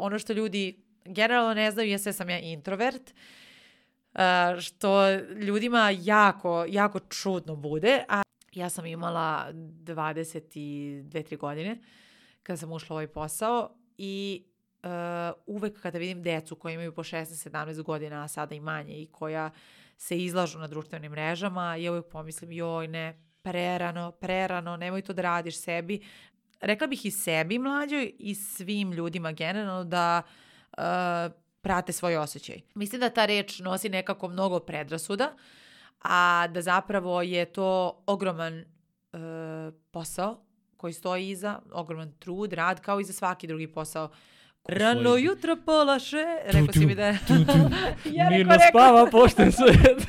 Ono što ljudi generalno ne znaju jeste da sam ja introvert, što ljudima jako, jako čudno bude, a ja sam imala 22-3 godine kada sam ušla u ovaj posao i uh, uvek kada vidim decu koji imaju po 16-17 godina, a sada i manje i koja se izlažu na društvenim mrežama, ja uvek pomislim, joj ne, prerano, prerano, nemoj to da radiš sebi. Rekla bih i sebi mlađoj i svim ljudima generalno da uh, prate svoj osjećaj. Mislim da ta reč nosi nekako mnogo predrasuda, a da zapravo je to ogroman uh, posao koji stoji iza, ogroman trud, rad, kao i za svaki drugi posao. Rano Svoj- jutro pola še, rekao si mi da je... Ja Mirno rekao, spava pošten svet.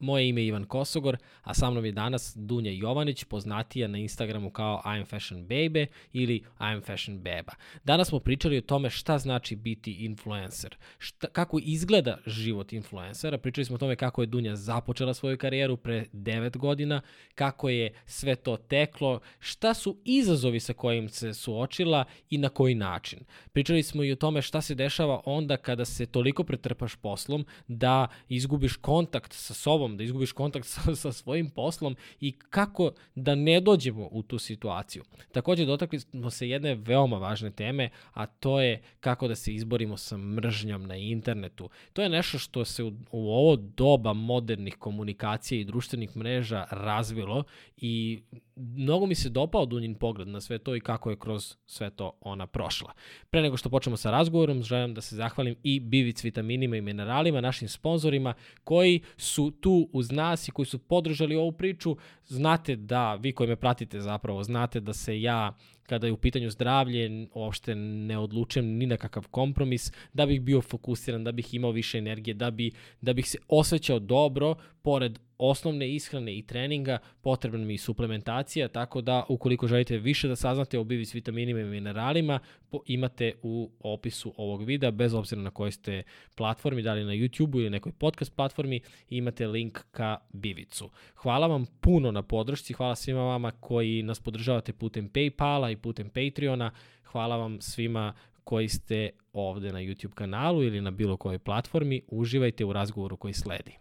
Moje ime je Ivan Kosogor, a sa mnom je danas Dunja Jovanić, poznatija na Instagramu kao I'm Fashion Baby ili I'm Fashion Beba. Danas smo pričali o tome šta znači biti influencer, šta, kako izgleda život influencera, pričali smo o tome kako je Dunja započela svoju karijeru pre 9 godina, kako je sve to teklo, šta su izazovi sa kojim se suočila i na koji način. Pričali smo i o tome šta se dešava onda kada se toliko pretrpaš poslom da izgubiš kontakt sa sobom, da izgubiš kontakt sa, sa svojim poslom i kako da ne dođemo u tu situaciju. Takođe dotakli smo se jedne veoma važne teme, a to je kako da se izborimo sa mržnjom na internetu. To je nešto što se u, u ovo doba modernih komunikacija i društvenih mreža razvilo i mnogo mi se dopao Dunjin pogled na sve to i kako je kroz sve to ona prošla. Pre nego što počnemo sa razgovorom, želim da se zahvalim i Bivic vitaminima i mineralima, našim sponzorima koji su tu uz nas i koji su podržali ovu priču. Znate da, vi koji me pratite zapravo, znate da se ja kada je u pitanju zdravlje, uopšte ne odlučujem ni na kakav kompromis, da bih bio fokusiran, da bih imao više energije, da, bi, da bih se osjećao dobro, pored osnovne ishrane i treninga, potrebna mi je suplementacija, tako da ukoliko želite više da saznate o Bivis vitaminima i mineralima, po, imate u opisu ovog videa, bez obzira na kojoj ste platformi, da li na YouTube ili nekoj podcast platformi, imate link ka Bivicu. Hvala vam puno na podršci, hvala svima vama koji nas podržavate putem Paypala i putem Patreona, hvala vam svima koji ste ovde na YouTube kanalu ili na bilo kojoj platformi, uživajte u razgovoru koji sledi.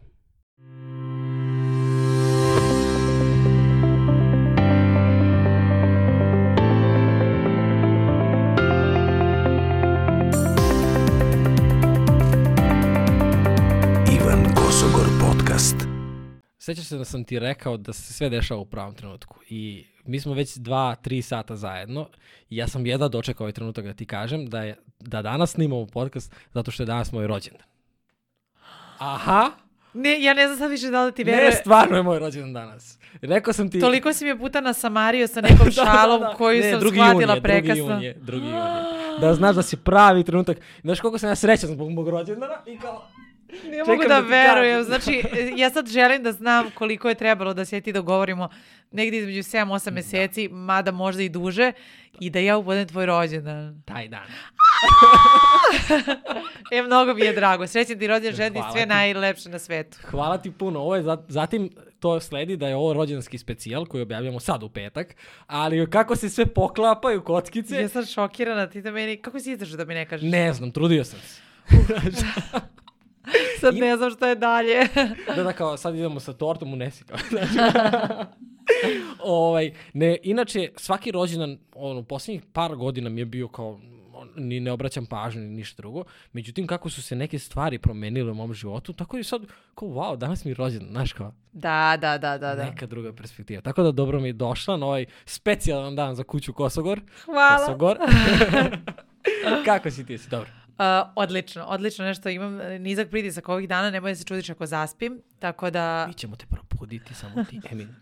Sećaš se da sam ti rekao da se sve dešava u pravom trenutku i mi smo već dva, tri sata zajedno i ja sam jedva dočekao ovaj trenutak da ti kažem da, je, da danas snimamo podcast zato što je danas moj rođendan. Aha, Ne, ja ne znam sad više da li ti ne, veruje. stvarno je moj rođendan danas. Rekao sam ti... Toliko si me puta nasamario sa nekom šalom koju Ne, sam drugi shvatila jun je, prekasno. Drugi jun je, drugi jun je. Da znaš da si pravi trenutak. Znaš koliko sam ja srećan zbog mog rođendana i kao... Ne mogu da da, verujem. Znači, ja sad želim da znam koliko je trebalo da se ti dogovorimo negdje između 7-8 meseci, mada možda i duže, i da ja ubodem tvoj rođendan. Taj dan. E, mnogo mi je drago. Srećan ti rođendan, želim sve ti. najlepše na svetu. Hvala ti puno. Ovo je za, zatim to sledi da je ovo rođendanski specijal koji objavljamo sad u petak, ali kako se sve poklapaju kockice, Ja sam šokirana, ti da meni, kako si izdržao da mi ne kažeš? ne znam, trudio sam se. Sad ne znam šta je dalje. da, da, kao sad idemo sa tortom, unesi kao. Znači, ovaj, ne, inače, svaki rođendan, ono, posljednjih par godina mi je bio kao, ni ne obraćam pažnju ni ništa drugo. Međutim, kako su se neke stvari promenile u mom životu, tako je sad, kao, wow, danas mi je rođendan, znaš kao, Da, da, da, da, da. neka druga perspektiva. Tako da dobro mi je došla na ovaj specijalan dan za kuću Kosogor. Hvala. Kosogor. kako si ti si? Dobro. Uh, odlično, odlično nešto imam e, nizak pritisak ovih dana, nemoj da se čudiš ako zaspim, tako da Mi ćemo te probuditi, samo ti, Emin.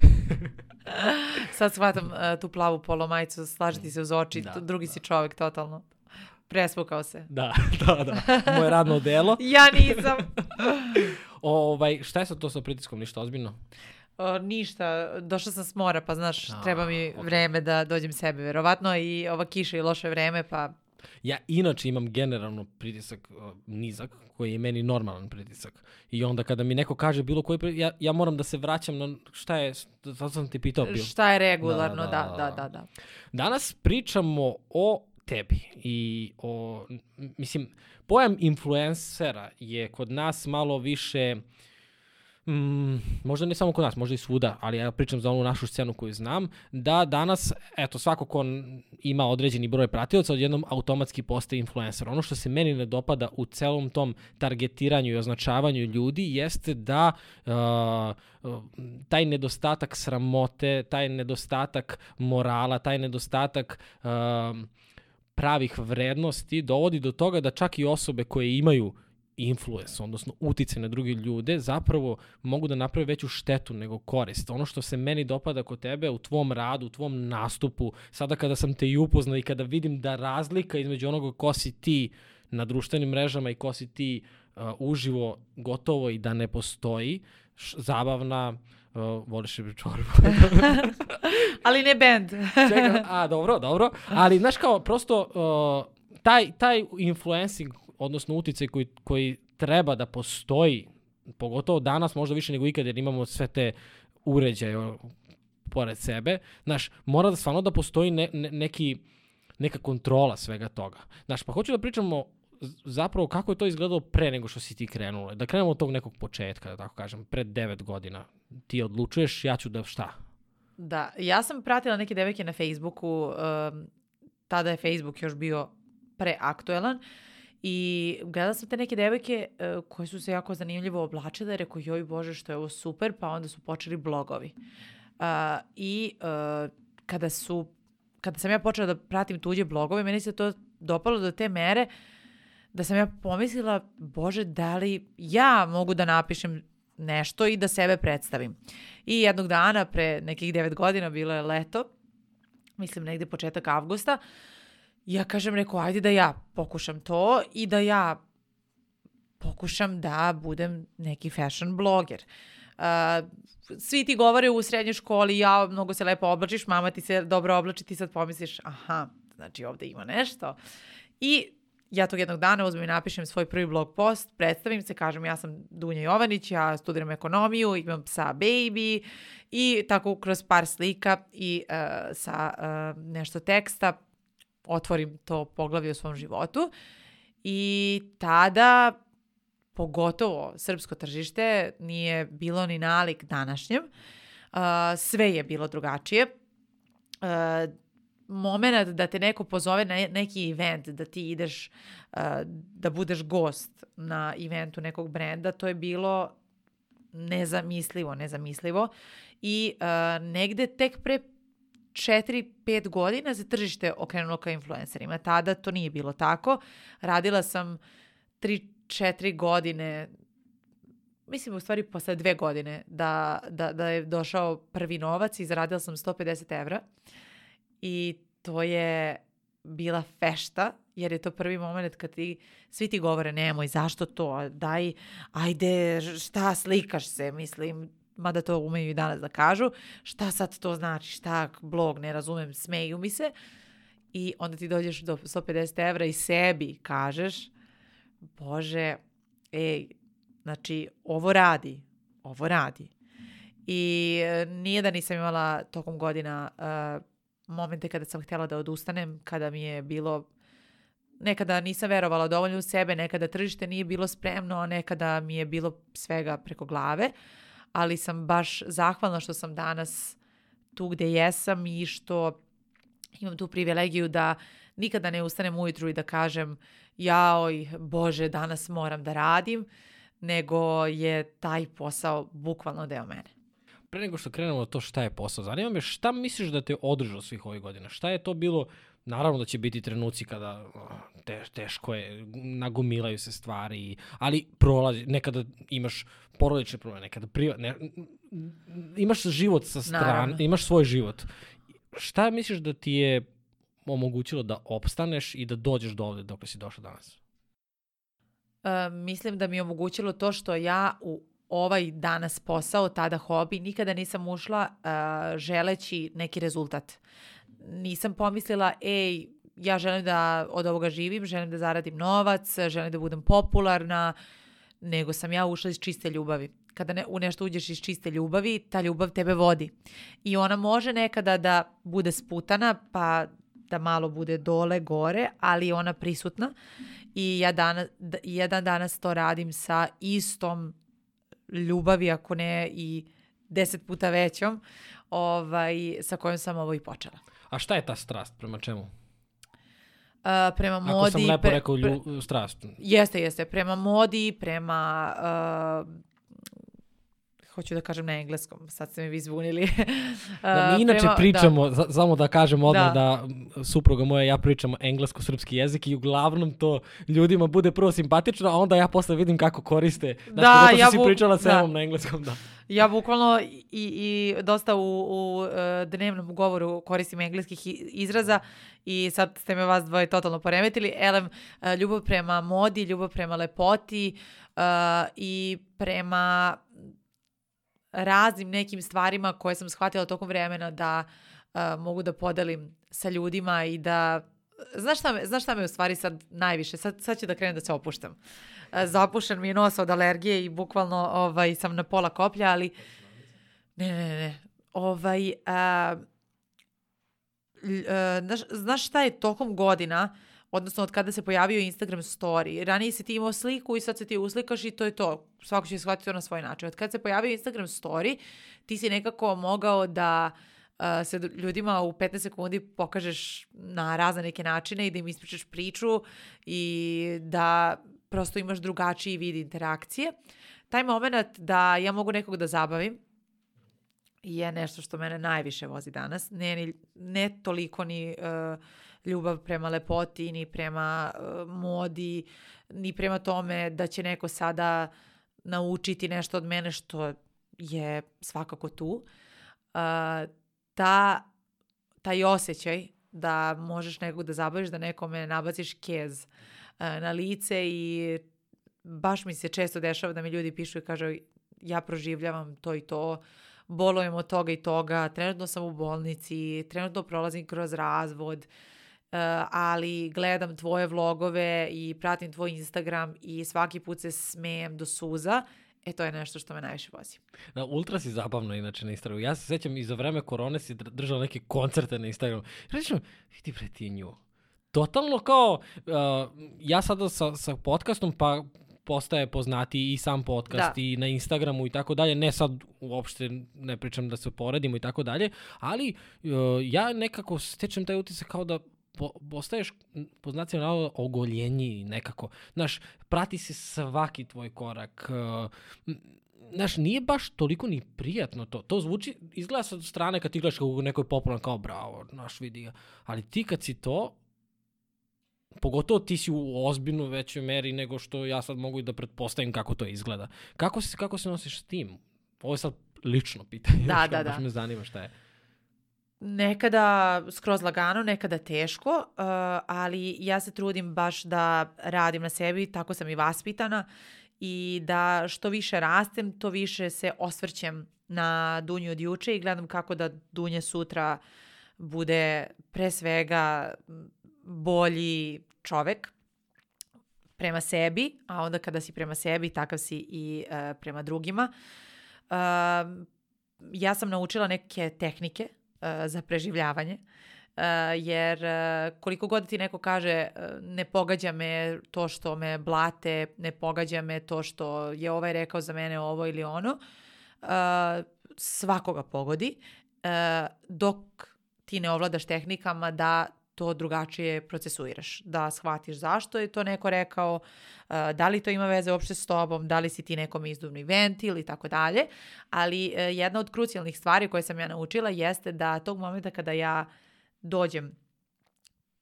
sad shvatam uh, tu plavu polomajicu, slažiti se uz oči, Da, drugi si čovek totalno. Prespukao se. Da, da, da. Moje radno delo. Ja nisam. Ovaj, šta je sad to sa pritiskom, ništa ozbiljno? O, ništa, došla sam s mora, pa znaš, A, treba mi okej. vreme da dođem sebe, verovatno i ova kiša i loše vreme, pa Ja inače imam generalno pritisak uh, nizak, koji je meni normalan pritisak. I onda kada mi neko kaže bilo koji pritisak, ja, ja moram da se vraćam na šta je, zato sam ti pitao bio. šta je regularno, Da, da, da, da, da. da, da. Danas pričamo o tebi. I o, mislim, pojam influencera je kod nas malo više mm, možda ne samo kod nas, možda i svuda, ali ja pričam za onu našu scenu koju znam, da danas, eto, svako ko ima određeni broj pratilaca, odjednom automatski postaje influencer. Ono što se meni ne dopada u celom tom targetiranju i označavanju ljudi jeste da uh, uh, taj nedostatak sramote, taj nedostatak morala, taj nedostatak uh, pravih vrednosti dovodi do toga da čak i osobe koje imaju influence, odnosno uticaj na druge ljude, zapravo mogu da naprave veću štetu nego korist. Ono što se meni dopada kod tebe u tvom radu, u tvom nastupu, sada kada sam te i upoznao i kada vidim da razlika između onoga ko si ti na društvenim mrežama i ko si ti uh, uživo gotovo i da ne postoji, š, zabavna, uh, voliš i čorbu. Ali ne band. Čekaj, a dobro, dobro. Ali znaš kao, prosto uh, taj, taj influencing, odnosno uticaj koji, koji treba da postoji, pogotovo danas možda više nego ikad jer imamo sve te uređaje pored sebe, znaš, mora da stvarno da postoji ne, ne, neki, neka kontrola svega toga. Znaš, pa hoću da pričamo zapravo kako je to izgledalo pre nego što si ti krenula. Da krenemo od tog nekog početka, da tako kažem, pred devet godina. Ti odlučuješ, ja ću da šta? Da, ja sam pratila neke devojke na Facebooku, um, tada je Facebook još bio preaktuelan i gledala sam te neke devojke uh, koje su se jako zanimljivo oblačile, rekao joj bože što je ovo super, pa onda su počeli blogovi. Uh, I uh, kada su kada sam ja počela da pratim tuđe blogove, meni se to dopalo do te mere da sam ja pomislila, bože, da li ja mogu da napišem nešto i da sebe predstavim. I jednog dana, pre nekih devet godina, bilo je leto, mislim negde početak avgusta, ja kažem, rekao, ajde da ja pokušam to i da ja pokušam da budem neki fashion bloger. Uh, svi ti govore u srednjoj školi, ja, mnogo se lepo oblačiš, mama ti se dobro oblači, ti sad pomisliš, aha, znači ovde ima nešto. I ja tog jednog dana uzmem i napišem svoj prvi blog post, predstavim se, kažem ja sam Dunja Jovanić, ja studiram ekonomiju, imam psa baby i tako kroz par slika i uh, sa uh, nešto teksta otvorim to poglavlje u svom životu i tada pogotovo srpsko tržište nije bilo ni nalik današnjem. Uh, sve je bilo drugačije. Uh, moment da te neko pozove na neki event, da ti ideš, uh, da budeš gost na eventu nekog brenda, to je bilo nezamislivo, nezamislivo. I negde tek pre 4-5 godina se tržište okrenulo ka influencerima. Tada to nije bilo tako. Radila sam 3-4 godine mislim u stvari posle dve godine da, da, da je došao prvi novac i zaradila sam 150 evra i to je bila fešta jer je to prvi moment kad ti, svi ti govore nemoj, zašto to, daj, ajde, šta, slikaš se, mislim, mada to umeju i danas da kažu, šta sad to znači, šta, blog, ne razumem, smeju mi se. I onda ti dođeš do 150 evra i sebi kažeš, bože, ej, znači, ovo radi, ovo radi. I e, nije da nisam imala tokom godina uh, momente kada sam htjela da odustanem, kada mi je bilo nekada nisam verovala dovoljno u sebe, nekada tržište nije bilo spremno, nekada mi je bilo svega preko glave, ali sam baš zahvalna što sam danas tu gde jesam i što imam tu privilegiju da nikada ne ustanem ujutru i da kažem jaoj, bože, danas moram da radim, nego je taj posao bukvalno deo mene. Pre nego što krenemo to šta je posao, zanima me šta misliš da te održao svih ovih godina? Šta je to bilo Naravno da će biti trenuci kada te, teško je, nagomilaju se stvari, ali prolazi, nekada imaš porodične probleme, nekada priva, ne, imaš život sa strane, Naravno. imaš svoj život. Šta misliš da ti je omogućilo da opstaneš i da dođeš do ovde dok si došao danas? E, mislim da mi je omogućilo to što ja u ovaj danas posao, tada hobi, nikada nisam ušla uh, želeći neki rezultat. Nisam pomislila, ej, ja želim da od ovoga živim, želim da zaradim novac, želim da budem popularna, nego sam ja ušla iz čiste ljubavi. Kada ne, u nešto uđeš iz čiste ljubavi, ta ljubav tebe vodi. I ona može nekada da bude sputana, pa da malo bude dole, gore, ali ona prisutna i ja danas, jedan danas to radim sa istom ljubavi, ako ne i deset puta većom, ovaj, sa kojom sam ovo i počela. A šta je ta strast? Prema čemu? Uh, prema Ako modi... sam lepo pre- rekao pre- lju, strast. Jeste, jeste. Prema modi, prema... Uh, hoću da kažem na engleskom, sad ste me vi zbunili. Da, Uh, mi inače prema- pričamo, za- samo da kažem odmah Da. da. supruga moja i ja pričamo englesko-srpski jezik i uglavnom to ljudima bude prvo simpatično, a onda ja posle vidim kako koriste. Znači, Da, ja što si bu- pričala sa da. Na engleskom, da. Ja bukvalno i, i dosta u, u e, dnevnom govoru koristim engleskih izraza i sad ste me vas dvoje totalno poremetili. Elem, e, ljubav prema modi, ljubav prema lepoti e, i prema raznim nekim stvarima koje sam shvatila tokom vremena da e, mogu da podelim sa ljudima i da Znaš šta, me, znaš šta me u stvari sad najviše? Sad, sad ću da krenem da se opuštam. E, Zapušen mi je nos od alergije i bukvalno ovaj, sam na pola koplja, ali ne, ne, ne. Ovaj, a, e, znaš, znaš šta je tokom godina, odnosno od kada se pojavio Instagram story, ranije si ti imao sliku i sad se ti uslikaš i to je to. Svako će shvatiti to na svoj način. Od kada se pojavio Instagram story, ti si nekako mogao da se ljudima u 15 sekundi pokažeš na razne neke načine i da im ispričaš priču i da prosto imaš drugačiji vid interakcije. Taj moment da ja mogu nekog da zabavim, je nešto što mene najviše vozi danas. Ne, ni, ne toliko ni e, ljubav prema lepoti, ni prema e, modi, ni prema tome da će neko sada naučiti nešto od mene što je svakako tu. E, ta, taj osjećaj da možeš nekog da zabaviš, da nekome nabaciš kez e, na lice i baš mi se često dešava da mi ljudi pišu i kažu ja proživljavam to i to, bolujem od toga i toga, trenutno sam u bolnici, trenutno prolazim kroz razvod, uh, ali gledam tvoje vlogove i pratim tvoj Instagram i svaki put se smejem do suza. E, to je nešto što me najviše vozi. Da, ultra si zabavno inače na Instagramu. Ja se sećam i za vreme korone si dr- držala neke koncerte na Instagramu. Rečem, vidi bre ti nju. Totalno kao, uh, ja sada sa, sa podcastom pa postaje poznati i sam podcast Da. i na Instagramu i tako dalje. Ne sad uopšte ne pričam da se poredimo i tako dalje, ali uh, ja nekako stečem taj utisak kao da po, postaješ po znacima navoda ogoljenji nekako. Znaš, prati se svaki tvoj korak. M, znaš, nije baš toliko ni prijatno to. To zvuči, izgleda sa strane kad ti gledaš kako neko je popularan kao bravo, naš vidi ga. Ali ti kad si to, pogotovo ti si u ozbiljno većoj meri nego što ja sad mogu i da pretpostavim kako to izgleda. Kako se, kako se nosiš s tim? Ovo je sad lično pitanje. Da, znaš, da, da. Baš me zanima šta je. Nekada skroz lagano, nekada teško, uh, ali ja se trudim baš da radim na sebi, tako sam i vaspitana i da što više rastem, to više se osvrćem na Dunju od juče i gledam kako da Dunja sutra bude pre svega bolji čovek prema sebi, a onda kada si prema sebi, takav si i uh, prema drugima. Uh, ja sam naučila neke tehnike za preživljavanje. Uh, jer uh, koliko god ti neko kaže ne pogađa me to što me blate, ne pogađa me to što je ovaj rekao za mene ovo ili ono, svakoga pogodi, dok ti ne ovladaš tehnikama da to drugačije procesuiraš, da shvatiš zašto je to neko rekao, uh, da li to ima veze uopšte s tobom, da li si ti nekom izduvni ventil i tako dalje, ali uh, jedna od krucijalnih stvari koje sam ja naučila jeste da tog momenta kada ja dođem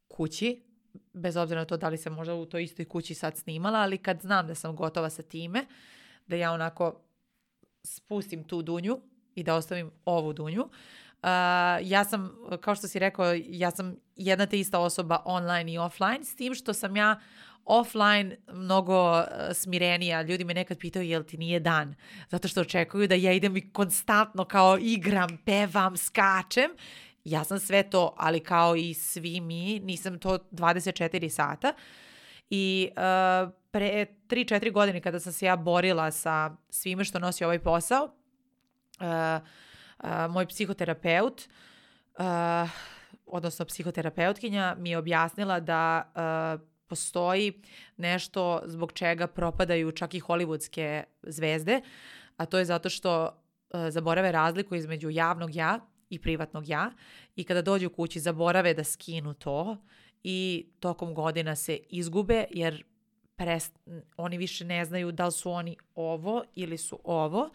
kući, bez obzira na to da li sam možda u toj istoj kući sad snimala, ali kad znam da sam gotova sa time, da ja onako spustim tu dunju i da ostavim ovu dunju, ja sam, kao što si rekao, ja sam jedna te ista osoba online i offline, s tim što sam ja offline mnogo uh, smirenija. Ljudi me nekad pitaju jel ti nije dan, zato što očekuju da ja idem i konstantno kao igram, pevam, skačem. Ja sam sve to, ali kao i svi mi, nisam to 24 sata. I uh, pre 3-4 godine kada sam se ja borila sa svime što nosi ovaj posao, uh, uh, moj psihoterapeut uh, odnosno psihoterapeutkinja, mi je objasnila da uh, postoji nešto zbog čega propadaju čak i hollywoodske zvezde, a to je zato što uh, zaborave razliku između javnog ja i privatnog ja i kada dođu kući zaborave da skinu to i tokom godina se izgube jer prest, oni više ne znaju da li su oni ovo ili su ovo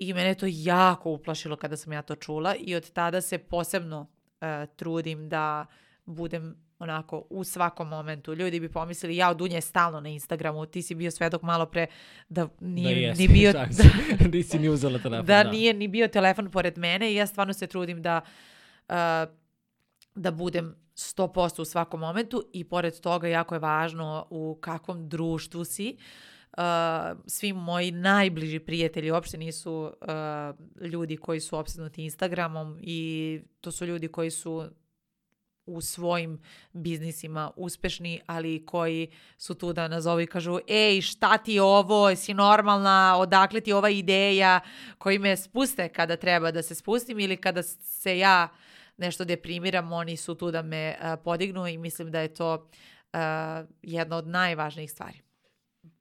i mene je to jako uplašilo kada sam ja to čula i od tada se posebno uh, trudim da budem onako u svakom momentu. Ljudi bi pomislili, ja od Dunje stalno na Instagramu, ti si bio svedok malo pre da nije da jesi, ni bio... da, Da, nisi ni uzela telefon. da nije ni bio telefon pored mene i ja stvarno se trudim da uh, da budem 100% u svakom momentu i pored toga jako je važno u kakvom društvu si. Uh, svi moji najbliži prijatelji uopšte nisu uh, ljudi koji su opsednuti Instagramom i to su ljudi koji su u svojim biznisima uspešni, ali koji su tu da nazovu i kažu ej, šta ti je ovo, si normalna, odakle ti ova ideja, koji me spuste kada treba da se spustim ili kada se ja nešto deprimiram, oni su tu da me uh, podignu i mislim da je to uh, jedna od najvažnijih stvari.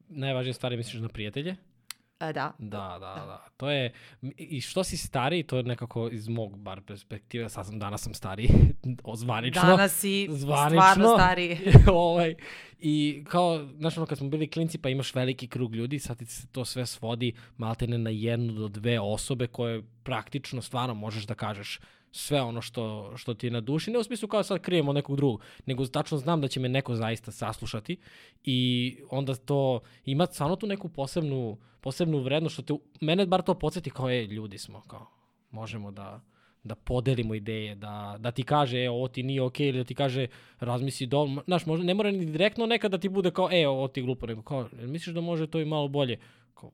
Najvažnije stvari misliš na prijatelje? Uh, da. Da, da, da. To je, i što si stariji, to je nekako iz mog bar perspektive, sad sam, danas sam stariji, zvanično. Danas si zvanično. stvarno stari. ovaj, I kao, znaš ono, kad smo bili klinci pa imaš veliki krug ljudi, sad ti se to sve svodi maltene na jednu do dve osobe koje praktično stvarno možeš da kažeš sve ono što, što ti je na duši, ne u smislu kao sad krijemo nekog drugog, nego tačno znam da će me neko zaista saslušati i onda to ima stvarno tu neku posebnu, posebnu vrednost što te, mene bar to podsjeti kao je, ljudi smo, kao možemo da, da podelimo ideje, da, da ti kaže, e, ovo ti nije okej, okay, ili da ti kaže, razmisli do, znaš, možda ne mora ni direktno nekad da ti bude kao, e, ovo ti je glupo, nego kao, misliš da može to i malo bolje? Kao,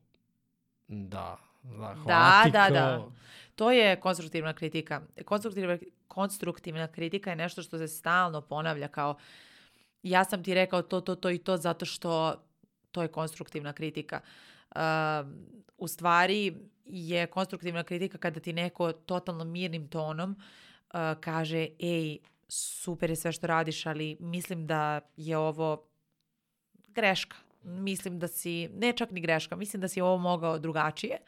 da, da, hvala Da, ti, da, kao, da. To je konstruktivna kritika. Konstruktivna, konstruktivna kritika je nešto što se stalno ponavlja kao ja sam ti rekao to, to, to i to zato što to je konstruktivna kritika. Uh, u stvari je konstruktivna kritika kada ti neko totalno mirnim tonom uh, kaže ej, super je sve što radiš, ali mislim da je ovo greška. Mislim da si, ne čak ni greška, mislim da si ovo mogao drugačije.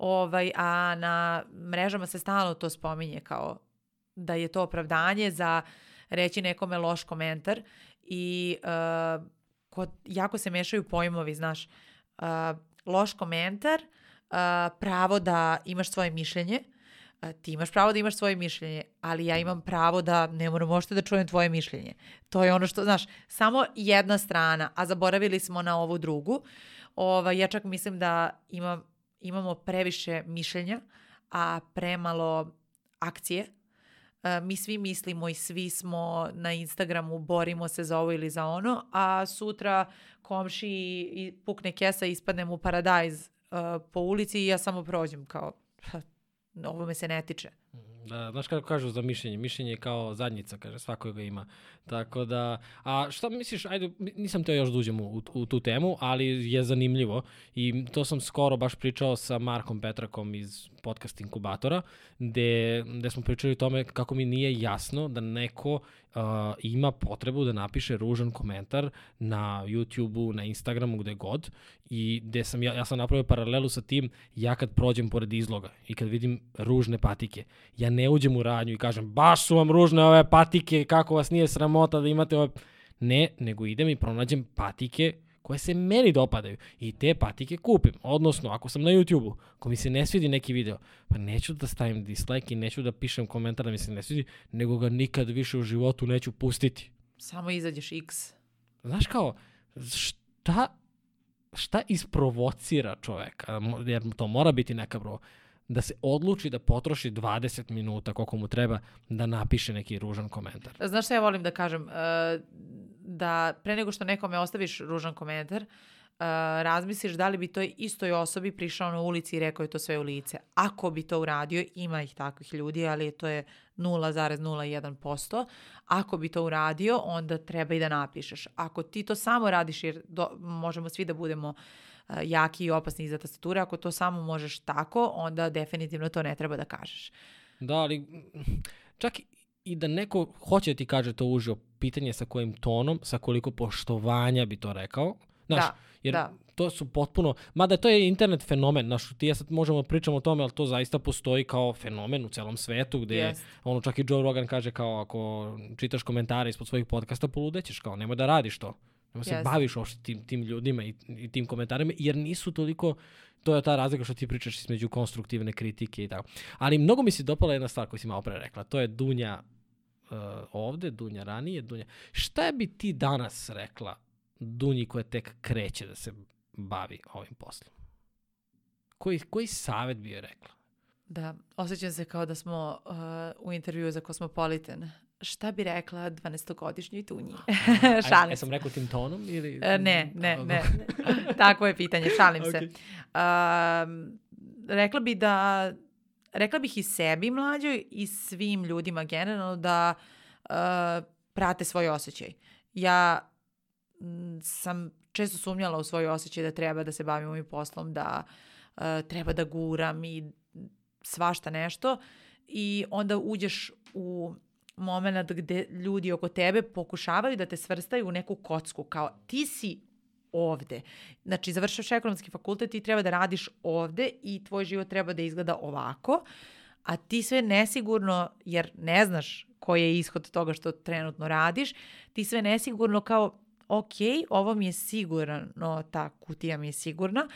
Ovaj, a na mrežama se stalno to spominje kao da je to opravdanje za reći nekome loš komentar i uh, kod, jako se mešaju pojmovi, znaš, uh, loš komentar, uh, pravo da imaš svoje mišljenje, uh, ti imaš pravo da imaš svoje mišljenje, ali ja imam pravo da ne moram možete da čujem tvoje mišljenje. To je ono što, znaš, samo jedna strana, a zaboravili smo na ovu drugu. Ova, ja čak mislim da imam, imamo previše mišljenja, a premalo akcije. E, mi svi mislimo i svi smo na Instagramu, borimo se za ovo ili za ono, a sutra komši pukne kesa i ispadnem u paradajz uh, po ulici i ja samo prođem kao "Ha, ovo me se ne tiče. Da, znaš kako kažu za mišljenje? Mišljenje je kao zadnjica, kaže, svako ga ima. Tako da, a šta misliš, ajde, nisam teo još da uđem u, u tu temu, ali je zanimljivo i to sam skoro baš pričao sa Markom Petrakom iz podcast inkubatora, gde, gde smo pričali o tome kako mi nije jasno da neko uh, ima potrebu da napiše ružan komentar na YouTube-u, na Instagramu, gde god i gde sam, ja, ja sam napravio paralelu sa tim, ja kad prođem pored izloga i kad vidim ružne patike, ja ne uđem u radnju i kažem baš su vam ružne ove patike, kako vas nije sramota da imate ove... Ne, nego idem i pronađem patike koje se meni dopadaju i te patike kupim. Odnosno, ako sam na YouTube-u, ako mi se ne svidi neki video, pa neću da stavim dislike i neću da pišem komentar da mi se ne svidi, nego ga nikad više u životu neću pustiti. Samo izađeš x. Znaš kao, šta, šta isprovocira čoveka, jer to mora biti neka bro, da se odluči da potroši 20 minuta koliko mu treba da napiše neki ružan komentar. Znaš šta ja volim da kažem? E, Da pre nego što nekome ostaviš ružan komentar, e, razmisliš da li bi toj istoj osobi prišao na ulici i rekao je to sve u lice. Ako bi to uradio, ima ih takvih ljudi, ali to je 0,01%. Ako bi to uradio, onda treba i da napišeš. Ako ti to samo radiš, jer do, možemo svi da budemo uh, jaki i opasni iza tastature, ako to samo možeš tako, onda definitivno to ne treba da kažeš. Da, ali čak i da neko hoće da ti kaže to uživo, pitanje je sa kojim tonom, sa koliko poštovanja bi to rekao. Znaš, Da, jer da. to su potpuno, mada to je internet fenomen, znaš, ti ja sad možemo da pričamo o tome, ali to zaista postoji kao fenomen u celom svetu, gde Jest. ono čak i Joe Rogan kaže kao ako čitaš komentare ispod svojih podcasta, poludećeš kao, nemoj da radiš to. Nemoj se Jeste. baviš uopšte tim, tim ljudima i, i tim komentarima, jer nisu toliko, to je ta razlika što ti pričaš između konstruktivne kritike i tako. Ali mnogo mi se dopala jedna stvar koju si malo pre rekla, to je Dunja uh, ovde, Dunja ranije, Dunja. Šta bi ti danas rekla Dunji koja tek kreće da se bavi ovim poslom? Koji, koji savet bi joj rekla? Da, osjećam se kao da smo uh, u intervju za Cosmopolitan. Šta bi rekla 12-godišnjoj tunji? A, Šalim se. sam rekao tim tonom ili... E, ne, ne, A, ne. Takvo je pitanje, šalim se. Okej. Um, rekla bi da, rekla bih i sebi mlađoj i svim ljudima generalno da uh, prate svoj osjećaj. Ja sam često sumnjala u svoj osjećaj da treba da se bavim ovim poslom, da uh, treba da guram i svašta nešto i onda uđeš u moment gde ljudi oko tebe pokušavaju da te svrstaju u neku kocku, kao ti si ovde. Znači, završaš ekonomski fakultet, ti treba da radiš ovde i tvoj život treba da izgleda ovako, a ti sve nesigurno, jer ne znaš koji je ishod toga što trenutno radiš, ti sve nesigurno kao, ok, ovo mi je sigurno, ta kutija mi je sigurna,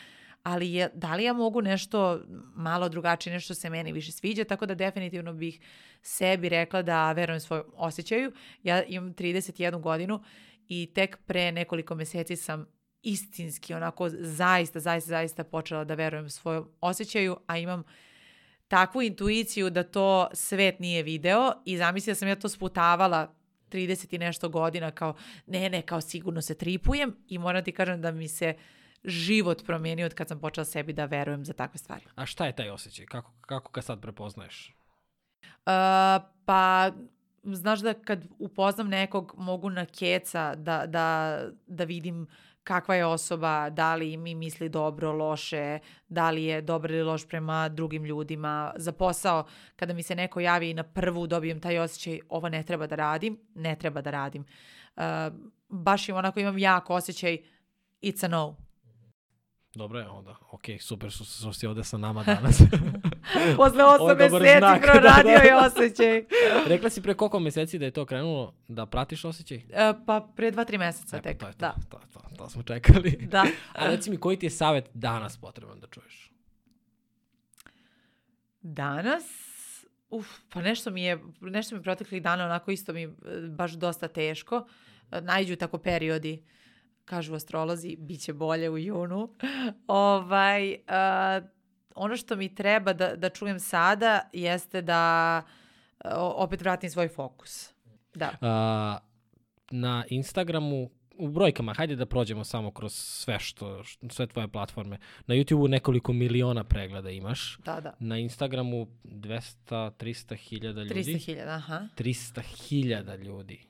ali je, da li ja mogu nešto malo drugačije, nešto se meni više sviđa, tako da definitivno bih sebi rekla da verujem svojom osjećaju. Ja imam 31 godinu i tek pre nekoliko meseci sam istinski onako zaista, zaista, zaista počela da verujem svojom osjećaju, a imam takvu intuiciju da to svet nije video i zamisli da sam ja to sputavala 30 i nešto godina kao ne, ne, kao sigurno se tripujem i moram ti kažem da mi se život promijenio od kad sam počela sebi da verujem za takve stvari. A šta je taj osjećaj? Kako, kako ga sad prepoznaješ? Uh, pa, znaš da kad upoznam nekog mogu na keca da, da, da vidim kakva je osoba, da li mi misli dobro, loše, da li je dobar ili loš prema drugim ljudima. Za posao, kada mi se neko javi i na prvu dobijem taj osjećaj ovo ne treba da radim, ne treba da radim. Uh, baš im onako imam jak osjećaj it's a no. Dobro je onda. Ok, super što, što si ovde sa nama danas. Posle Ovo je osam dobar meseci znak, da, proradio da. je osjećaj. Rekla si pre koliko meseci da je to krenulo da pratiš osjećaj? E, pa pre dva, tri meseca E, pa tek. to je to, Da. to, to, to smo čekali. Da. A reci mi, koji ti je savjet danas potreban da čuješ? Danas, uf, pa nešto mi je, nešto mi proteklih dana onako isto mi e, baš dosta teško. E, Najđu tako periodi, kažu astrolozi, bit će bolje u junu. ovaj, a, ono što mi treba da, da čujem sada jeste da o- opet vratim svoj fokus. Da. A, na Instagramu, u brojkama, hajde da prođemo samo kroz sve što, što- sve tvoje platforme. Na YouTubeu nekoliko miliona pregleda imaš. Da, da. Na Instagramu 200, 300 hiljada ljudi. 300.000, aha. 300 hiljada ljudi.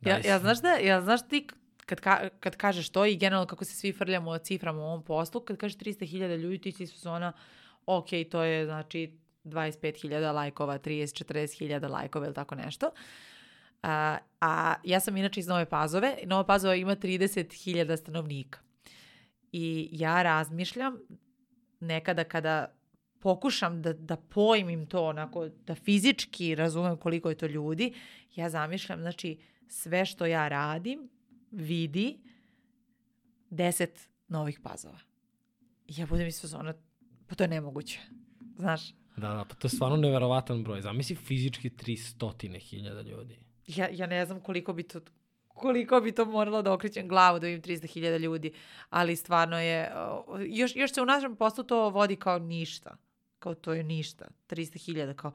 Da Ja, ja, znaš da, ja znaš ti kad, ka, kad kažeš to i generalno kako se svi frljamo o ciframa u ovom poslu, kad kažeš 300.000 ljudi, ti si su ona, ok, to je znači 25.000 lajkova, 30, 40.000 lajkova ili tako nešto. A, a ja sam inače iz Nove Pazove. Nova Pazova ima 30.000 stanovnika. I ja razmišljam nekada kada pokušam da, da pojmim to onako, da fizički razumem koliko je to ljudi, ja zamišljam, znači, sve što ja radim vidi 10 novih pazova. I ja budem iz fazona, pa to je nemoguće. Znaš, Da, da, pa to je stvarno neverovatan broj. Zamisli fizički 300 hiljada ljudi. ja, ja ne znam koliko bi to koliko bi to moralo da okrećem glavu da vidim 300.000 ljudi, ali stvarno je, još, još se u našem poslu to vodi kao ništa, kao to je ništa, 300.000, kao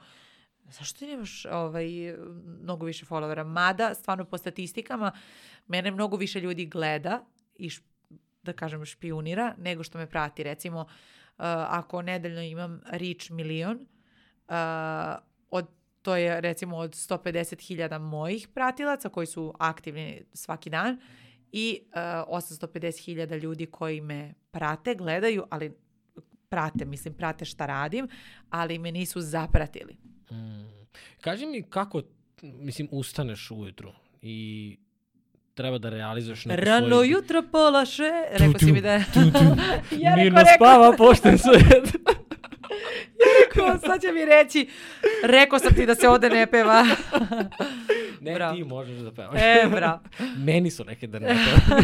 zašto ti nemaš ovaj, mnogo više followera? Mada, stvarno po statistikama, mene mnogo više ljudi gleda i š, da kažem špionira nego što me prati. Recimo, uh, ako nedeljno imam reach milion, uh, od to je recimo od 150.000 mojih pratilaca koji su aktivni svaki dan i uh, 850.000 ljudi koji me prate, gledaju, ali prate, mislim, prate šta radim, ali me nisu zapratili. Mm. Kaži mi kako, mislim, ustaneš ujutru i treba da realizuješ neku Rano svoju... jutro pola še, rekao si mi da je... Ja Mirno rekao, spava pošten svet. Rekao, sad će mi reći, rekao sam ti da se ovde ne peva. ne, Bravo. ti možeš da pevaš. E, bra. Meni su neke da ne pevam.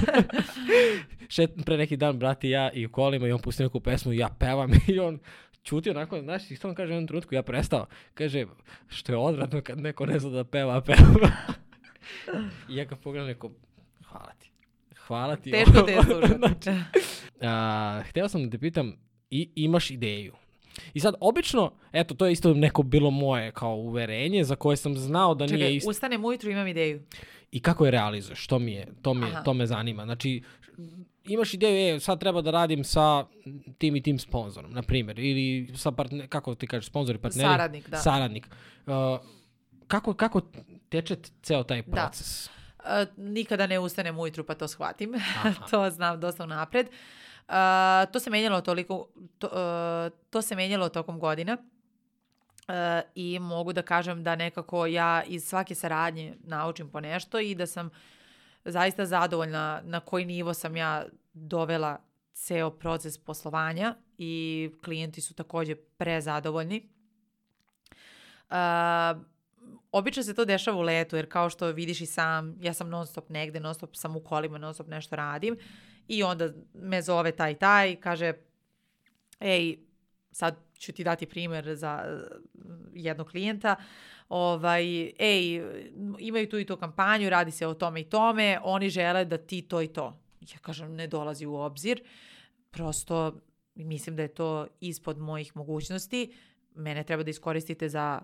Šet, pre neki dan, brat i ja i u kolima i on pusti neku pesmu i ja pevam i on čuti onako, znaš, isto on kaže u jednom trenutku, ja prestao. Kaže, što je odvratno kad neko ne zna da peva, peva. I ja ga pogledam neko, hvala ti. Hvala ti. Teško te je. Znači, a, hteo sam da te pitam, i, imaš ideju. I sad, obično, eto, to je isto neko bilo moje kao uverenje za koje sam znao da nije Čekaj, isto. ustanem ujutru i imam ideju. I kako je realizuješ? To mi je, to mi je, Aha. to me zanima. Znači, imaš ideju, e, sad treba da radim sa tim i tim sponzorom, na primjer, ili sa partner, kako ti kažeš, sponzor i partneri? Saradnik, da. Saradnik. Uh, kako, kako teče ceo taj Da. proces? E, nikada ne ustanem ujutru pa to shvatim. To znam dosta napred. to se menjalo toliko, to, e, to se menjalo tokom godina. E, I mogu da kažem da nekako ja iz svake saradnje naučim po nešto i da sam zaista zadovoljna na koji nivo sam ja dovela ceo proces poslovanja i klijenti su takođe prezadovoljni. Uh, obično se to dešava u letu, jer kao što vidiš i sam, ja sam non stop negde, non stop sam u kolima, non stop nešto radim i onda me zove taj taj, kaže ej, sad ću ti dati primer za uh, jednog klijenta, ovaj, ej, imaju tu i tu kampanju, radi se o tome i tome, oni žele da ti to i to. Ja kažem, ne dolazi u obzir, prosto mislim da je to ispod mojih mogućnosti, mene treba da iskoristite za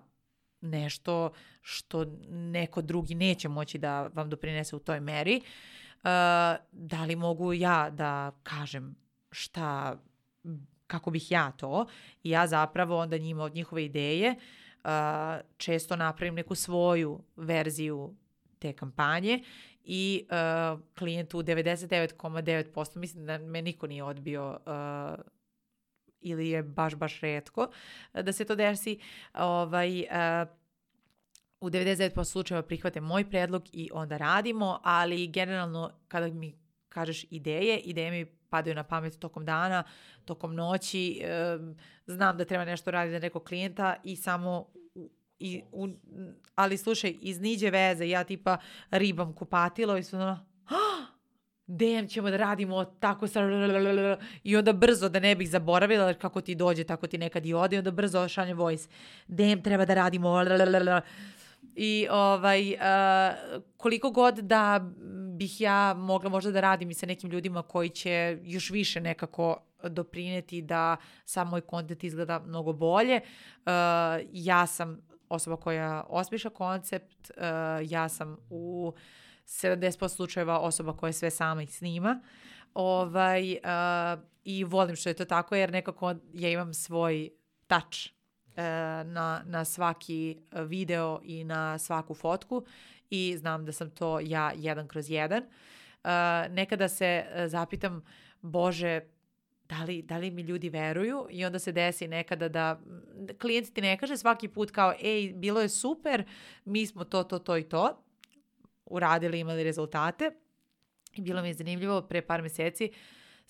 nešto što neko drugi neće moći da vam doprinese u toj meri. Uh, da li mogu ja da kažem šta, kako bih ja to i ja zapravo onda njima od njihove ideje uh, često napravim neku svoju verziju te kampanje i uh, klijentu 99,9% mislim da me niko nije odbio uh, ili je baš, baš redko da se to desi. Ovaj, uh, u 99% slučajeva prihvate moj predlog i onda radimo, ali generalno kada mi kažeš ideje, ideje mi padaju na pamet tokom dana, tokom noći, e, znam da treba nešto raditi za nekog klijenta i samo i, u, ali slušaj, iz niđe veze, ja tipa ribam kupatilo i su ono, "Ah, Dem, ćemo da radimo tako sa... I onda brzo, da ne bih zaboravila, kako ti dođe, tako ti nekad i ode, i onda brzo šaljem voice. Dem, treba da radimo... I ovaj, uh, koliko god da bih ja mogla možda da radim i sa nekim ljudima koji će još više nekako doprineti da sam moj kontent izgleda mnogo bolje. Uh, ja sam osoba koja osmišlja koncept, uh, ja sam u 70% slučajeva osoba koja sve sama i snima. Ovaj, uh, I volim što je to tako jer nekako ja imam svoj touch na, na svaki video i na svaku fotku i znam da sam to ja jedan kroz jedan. Uh, nekada se uh, zapitam, Bože, da li, da li mi ljudi veruju? I onda se desi nekada da klijent ti ne kaže svaki put kao ej, bilo je super, mi smo to, to, to i to. Uradili, imali rezultate. I bilo mi je zanimljivo pre par meseci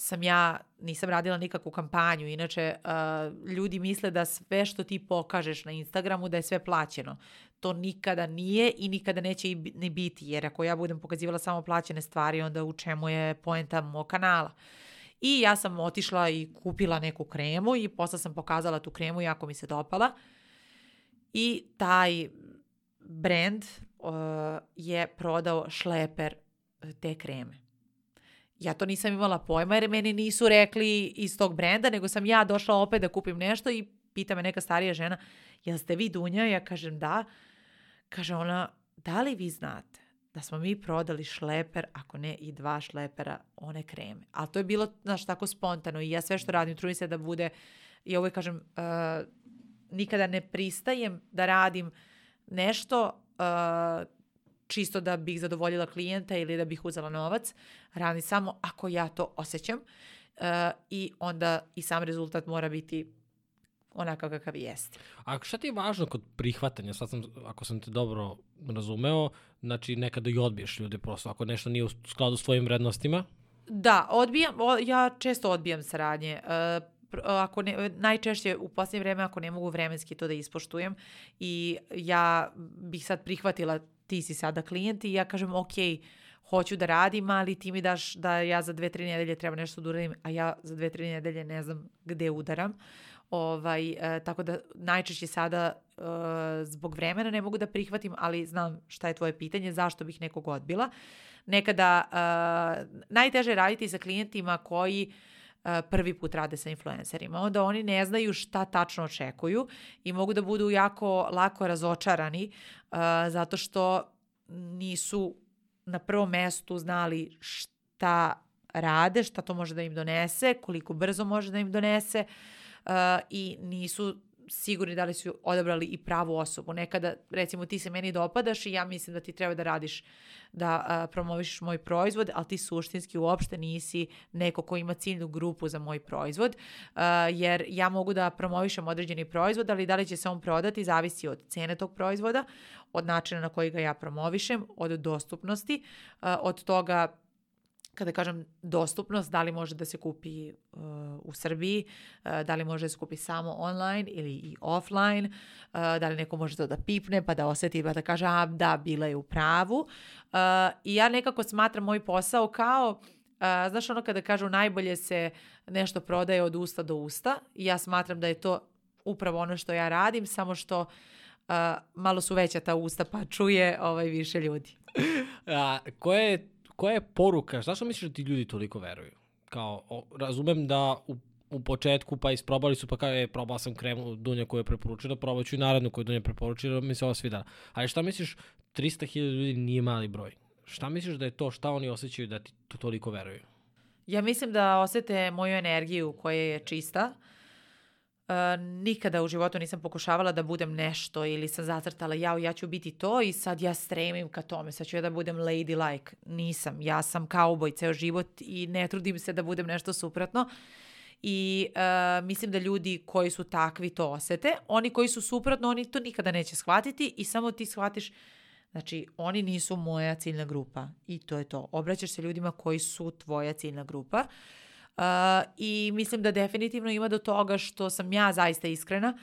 sam ja, nisam radila nikakvu kampanju, inače uh, ljudi misle da sve što ti pokažeš na Instagramu da je sve plaćeno. To nikada nije i nikada neće i ni biti, jer ako ja budem pokazivala samo plaćene stvari, onda u čemu je poenta mog kanala. I ja sam otišla i kupila neku kremu i posle sam pokazala tu kremu, jako mi se dopala. I taj brand uh, je prodao šleper te kreme. Ja to nisam imala pojma jer meni nisu rekli iz tog brenda, nego sam ja došla opet da kupim nešto i pita me neka starija žena, jel ste vi Dunja? Ja kažem da. Kaže ona, da li vi znate da smo mi prodali šleper, ako ne i dva šlepera, one kreme. Ali to je bilo, znaš, tako spontano i ja sve što radim, trudim se da bude, ja uvijek kažem, uh, nikada ne pristajem da radim nešto uh, čisto da bih zadovoljila klijenta ili da bih uzela novac. Radim samo ako ja to osjećam uh, i onda i sam rezultat mora biti onakav kakav jeste. A šta ti je važno kod prihvatanja? Sad sam, ako sam te dobro razumeo, znači nekada i odbiješ ljude prosto, ako nešto nije u skladu s tvojim vrednostima. Da, odbijam, o, ja često odbijam saradnje. E, ako ne, najčešće u posljednje vreme ako ne mogu vremenski to da ispoštujem i ja bih sad prihvatila ti si sada klijent i ja kažem ok, hoću da radim, ali ti mi daš da ja za dve, tri nedelje treba nešto da uradim, a ja za dve, tri nedelje ne znam gde udaram. Ovaj, e, tako da najčešće sada e, zbog vremena ne mogu da prihvatim, ali znam šta je tvoje pitanje, zašto bih nekog odbila. Nekada e, najteže je raditi sa klijentima koji prvi put rade sa influencerima. Onda oni ne znaju šta tačno očekuju i mogu da budu jako lako razočarani zato što nisu na prvom mestu znali šta rade, šta to može da im donese, koliko brzo može da im donese uh, i nisu sigurni da li su odabrali i pravu osobu. Nekada, recimo, ti se meni dopadaš i ja mislim da ti treba da radiš, da uh, promovišeš moj proizvod, ali ti suštinski uopšte nisi neko ko ima ciljnu grupu za moj proizvod, uh, jer ja mogu da promovišem određeni proizvod, ali da li će se on prodati zavisi od cene tog proizvoda, od načina na koji ga ja promovišem, od dostupnosti, uh, od toga kada kažem dostupnost, da li može da se kupi uh, u Srbiji, uh, da li može da se kupi samo online ili i offline, uh, da li neko može to da pipne pa da oseti pa da kaže a da, bila je u pravu. Uh, I ja nekako smatram moj posao kao uh, znaš ono kada kažu najbolje se nešto prodaje od usta do usta ja smatram da je to upravo ono što ja radim, samo što uh, malo su veća ta usta pa čuje ovaj više ljudi. A, koja je koja je poruka, zašto misliš da ti ljudi toliko veruju? Kao, o, razumem da u, u početku pa isprobali su pa kao je probao sam kremu Dunja koju je preporučila, probat ću i narednu koju Dunja preporučila, mi se ovo svidala. Ali šta misliš, 300.000 ljudi nije mali broj. Šta misliš da je to, šta oni osjećaju da ti to toliko veruju? Ja mislim da osete moju energiju koja je čista. Uh, nikada u životu nisam pokušavala da budem nešto ili sam zacrtala jao ja ću biti to i sad ja stremim ka tome, sad ću ja da budem ladylike. Nisam, ja sam kauboj ceo život i ne trudim se da budem nešto suprotno. I uh, mislim da ljudi koji su takvi to osete, oni koji su suprotno, oni to nikada neće shvatiti i samo ti shvatiš Znači, oni nisu moja ciljna grupa i to je to. Obraćaš se ljudima koji su tvoja ciljna grupa. Uh, I mislim da definitivno ima do toga što sam ja zaista iskrena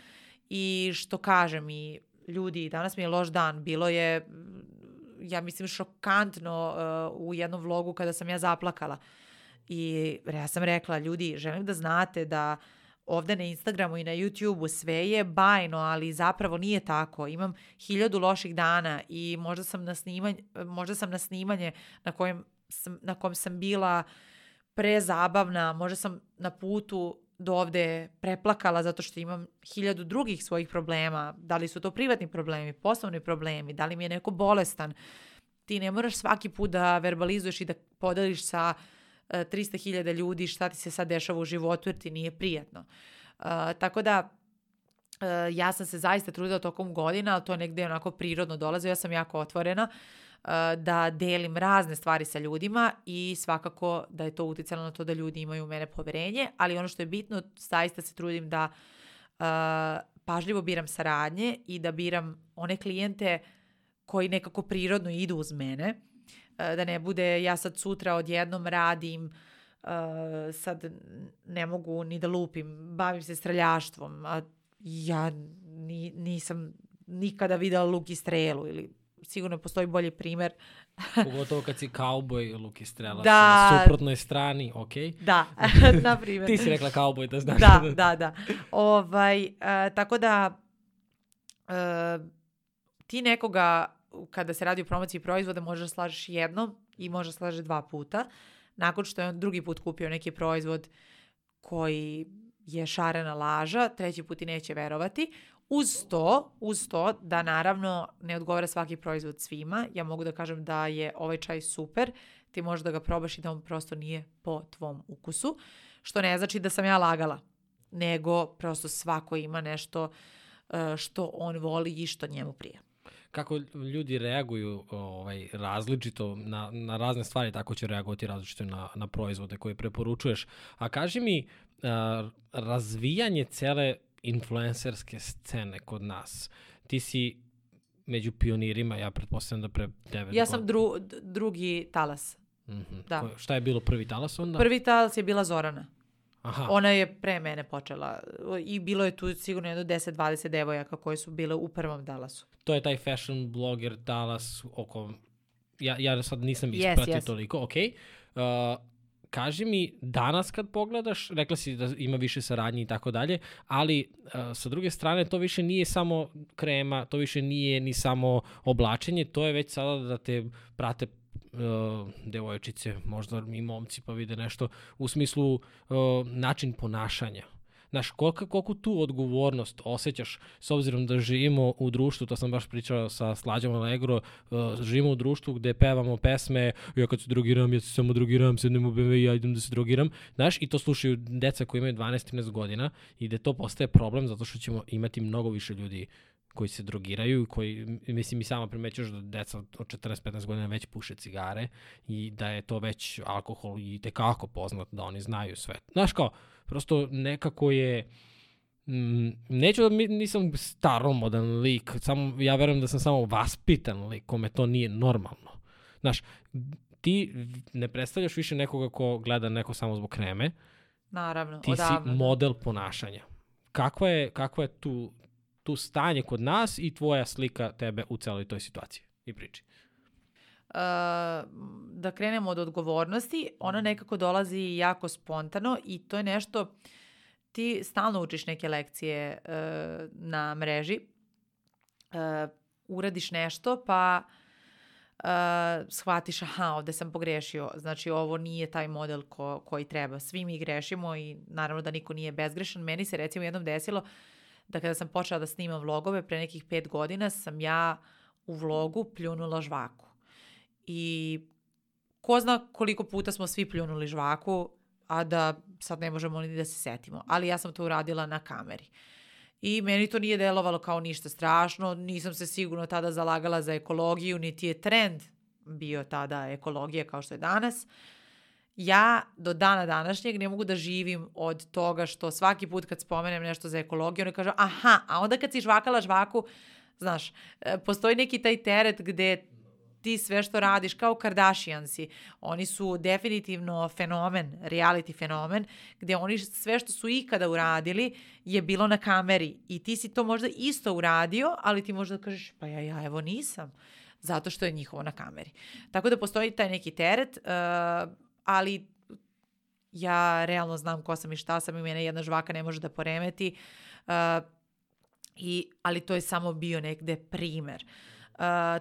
i što kažem i ljudi, danas mi je loš dan, bilo je, ja mislim, šokantno uh, u jednom vlogu kada sam ja zaplakala. I ja sam rekla, ljudi, želim da znate da ovde na Instagramu i na YouTubeu sve je bajno, ali zapravo nije tako. Imam hiljadu loših dana i možda sam na snimanje, možda sam na snimanje na kojem sam, na kom sam bila prezabavna, možda sam na putu do ovde preplakala zato što imam hiljadu drugih svojih problema, da li su to privatni problemi, poslovni problemi, da li mi je neko bolestan. Ti ne moraš svaki put da verbalizuješ i da podeliš sa uh, 300.000 ljudi šta ti se sad dešava u životu jer ti nije prijatno. Uh, tako da uh, ja sam se zaista trudila tokom godina, ali to negde onako prirodno dolaze, ja sam jako otvorena uh, da delim razne stvari sa ljudima i svakako da je to uticalo na to da ljudi imaju u mene poverenje, ali ono što je bitno, zaista se trudim da pažljivo biram saradnje i da biram one klijente koji nekako prirodno idu uz mene da ne bude ja sad sutra odjednom radim uh, sad ne mogu ni da lupim, bavim se streljaštvom, a ja ni, nisam nikada videla luk i strelu ili sigurno postoji bolji primer. Pogotovo kad si kauboj, luk i strela da, na suprotnoj strani, ok? Da, na primjer. Ti si rekla kauboj, da znaš. Da, da, da. Ovaj, uh, tako da uh, ti nekoga kada se radi o promociji proizvoda možeš da slažeš jednom i možeš da slažeš dva puta. Nakon što je on drugi put kupio neki proizvod koji je šarena laža, treći put i neće verovati. Uz to, uz to da naravno ne odgovara svaki proizvod svima, ja mogu da kažem da je ovaj čaj super, ti možeš da ga probaš i da on prosto nije po tvom ukusu, što ne znači da sam ja lagala, nego prosto svako ima nešto eh, što on voli i što njemu prija kako ljudi reaguju ovaj, različito na, na razne stvari, tako će reagovati različito na, na proizvode koje preporučuješ. A kaži mi, a, razvijanje cele influencerske scene kod nas. Ti si među pionirima, ja pretpostavljam da pre 9 Ja sam dru, drugi talas. Mm -hmm. da. Ko, šta je bilo prvi talas onda? Prvi talas je bila Zorana. Aha. Ona je pre mene počela i bilo je tu sigurno jedno 10-20 devojaka koje su bile u prvom talasu. To je taj fashion blogger talas oko... Ja, ja sad nisam Yes, ispratio yes. toliko, ok. Uh, kaži mi, danas kad pogledaš, rekla si da ima više saradnje i tako dalje, ali uh, sa druge strane to više nije samo krema, to više nije ni samo oblačenje, to je već sada da te prate uh, devojčice, možda i momci pa vide nešto u smislu uh, način ponašanja. Znaš, koliko, koliko tu odgovornost osjećaš s obzirom da živimo u društvu, to sam baš pričao sa Slađom Allegro, uh, živimo u društvu gde pevamo pesme, ja kad se drogiram, ja se samo drogiram, sednem u BMW ja idem da se drogiram, znaš, i to slušaju deca koji imaju 12-13 godina i da to postaje problem zato što ćemo imati mnogo više ljudi koji se drogiraju i koji, mislim, i sama primećuješ da deca od 14-15 godina već puše cigare i da je to već alkohol i tekako poznat da oni znaju sve. Znaš kao, prosto nekako je mm, neću da mi, nisam staromodan lik, samo, ja verujem da sam samo vaspitan lik, kome to nije normalno. Znaš, ti ne predstavljaš više nekoga ko gleda neko samo zbog kreme, Naravno, ti odavno. si da. model ponašanja. Kakva je, kakva je tu, tu stanje kod nas i tvoja slika tebe u celoj toj situaciji i priči? Da krenemo od odgovornosti, ona nekako dolazi jako spontano i to je nešto, ti stalno učiš neke lekcije uh, na mreži, uh, uradiš nešto pa uh, shvatiš aha, ovde sam pogrešio, znači ovo nije taj model ko, koji treba. Svi mi grešimo i naravno da niko nije bezgrešan. Meni se recimo jednom desilo da kada sam počela da snimam vlogove pre nekih pet godina sam ja u vlogu pljunula žvaku. I ko zna koliko puta smo svi pljunuli žvaku, a da sad ne možemo ni da se setimo. Ali ja sam to uradila na kameri. I meni to nije delovalo kao ništa strašno, nisam se sigurno tada zalagala za ekologiju, niti je trend bio tada ekologija kao što je danas. Ja do dana današnjeg ne mogu da živim od toga što svaki put kad spomenem nešto za ekologiju, oni kažu aha, a onda kad si žvakala žvaku, znaš, e, postoji neki taj teret gde ti sve što radiš kao Kardashiansi, oni su definitivno fenomen, reality fenomen, gde oni sve što su ikada uradili je bilo na kameri i ti si to možda isto uradio, ali ti možda kažeš pa ja, ja evo nisam, zato što je njihovo na kameri. Tako da postoji taj neki teret, uh, ali ja realno znam ko sam i šta sam i mene jedna žvaka ne može da poremeti, uh, i, ali to je samo bio negde primer. Uh,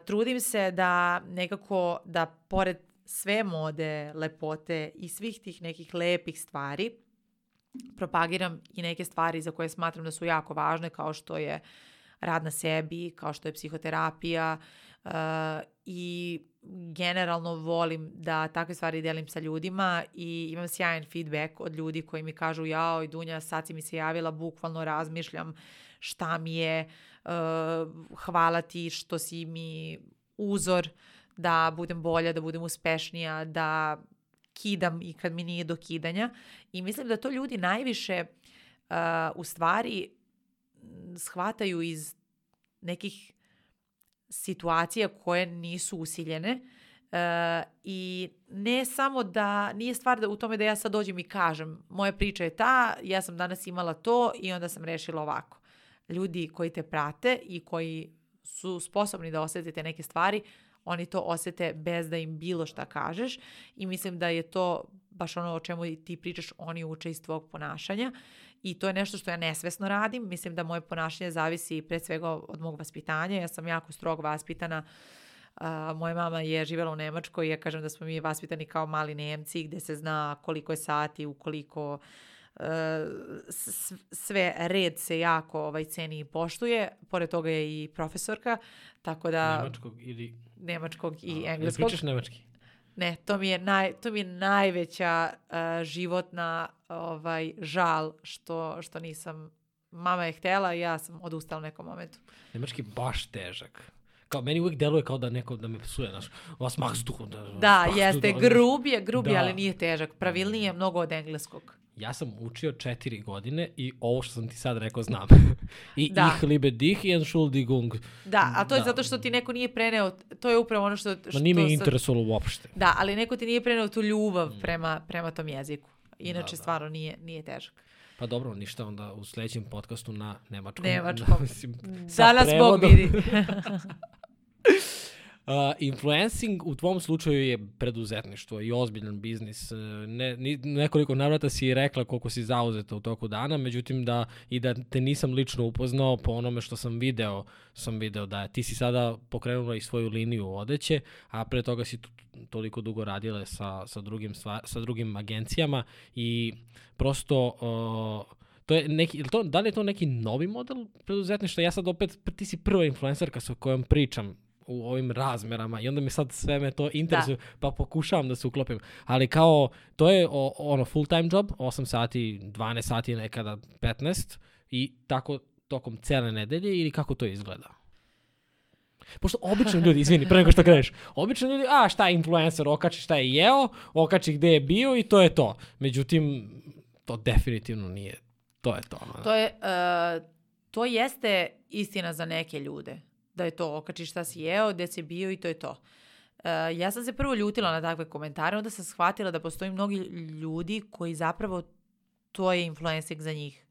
trudim se da nekako, da pored sve mode, lepote i svih tih nekih lepih stvari, propagiram i neke stvari za koje smatram da su jako važne, kao što je rad na sebi, kao što je psihoterapija uh, i generalno volim da takve stvari delim sa ljudima i imam sjajan feedback od ljudi koji mi kažu jao i Dunja sad si mi se javila, bukvalno razmišljam šta mi je, uh, hvala ti što si mi uzor da budem bolja, da budem uspešnija, da kidam i kad mi nije do kidanja i mislim da to ljudi najviše uh, u stvari shvataju iz nekih situacija koje nisu usiljene uh, i ne samo da, nije stvar da u tome da ja sad dođem i kažem moja priča je ta, ja sam danas imala to i onda sam rešila ovako. Ljudi koji te prate i koji su sposobni da osetite neke stvari, oni to osete bez da im bilo šta kažeš i mislim da je to baš ono o čemu ti pričaš, oni uče iz tvog ponašanja i to je nešto što ja nesvesno radim. Mislim da moje ponašanje zavisi pre svega od mog vaspitanja. Ja sam jako strogo vaspitana. Uh, moja mama je živjela u Nemačkoj i ja kažem da smo mi vaspitani kao mali Nemci gde se zna koliko je sati, ukoliko uh, sve red se jako ovaj ceni i poštuje. Pored toga je i profesorka, tako da Nemačkog ili... nemačkog i A, engleskog. Pričaš nemački? Ne, to mi je, naj, to mi je najveća uh, životna ovaj, žal što, što nisam... Mama je htela i ja sam odustala u nekom momentu. Nemački baš težak. kao meni uvijek deluje kao da neko da me psuje, znaš, vas maks duhu. Da, Da, maks jeste, znaš. grub je, grub je, Da. ali nije težak. Pravilnije je mnogo od engleskog. Ja sam učio četiri godine i ovo što sam ti sad rekao znam. I Da. ich liebe dich i Entschuldigung. Da, a to je Da. zato što ti neko nije preneo, to je upravo ono što... što Ma nije me interesovalo uopšte. Da, ali neko ti nije preneo tu ljubav prema, prema tom jeziku. Inače, Mm. Da, da. stvarno nije, nije težak. Pa dobro, ništa onda u sljedećem podcastu na nemačkom. Nemačkom. mislim, sa Danas Bog prevodom. vidi. Influencing u tvom slučaju je preduzetništvo i ozbiljan biznis. Uh, Ne, ni, nekoliko navrata si rekla koliko si zauzeta u toku dana, međutim da i da te nisam lično upoznao po onome što sam video, sam video da ti si sada pokrenula i svoju liniju odeće, a pre toga si toliko dugo radila sa, sa, drugim, stva, sa drugim agencijama i prosto uh, to je neki, to, da li je to neki novi model preduzetništva? Ja sad opet, ti si prva influencerka sa kojom pričam u ovim razmerama i onda mi sad sve me to interesuje, pa pokušavam da se uklopim. Ali kao, to je o, ono full time job, 8 sati, 12 sati, nekada 15 i tako tokom cele nedelje ili kako to izgleda? Pošto obično ljudi, izvini, pre nego što kreneš, obično ljudi, a šta je influencer, okači šta je jeo, okači gde je bio i to je to. Međutim, to definitivno nije, to je to. ono. to, je, uh, to jeste istina za neke ljude. Da je to okačiš šta si jeo, gde si bio i to je to. Uh, ja sam se prvo ljutila na takve komentare, onda sam shvatila da postoji mnogi ljudi koji zapravo to je influencing za njih.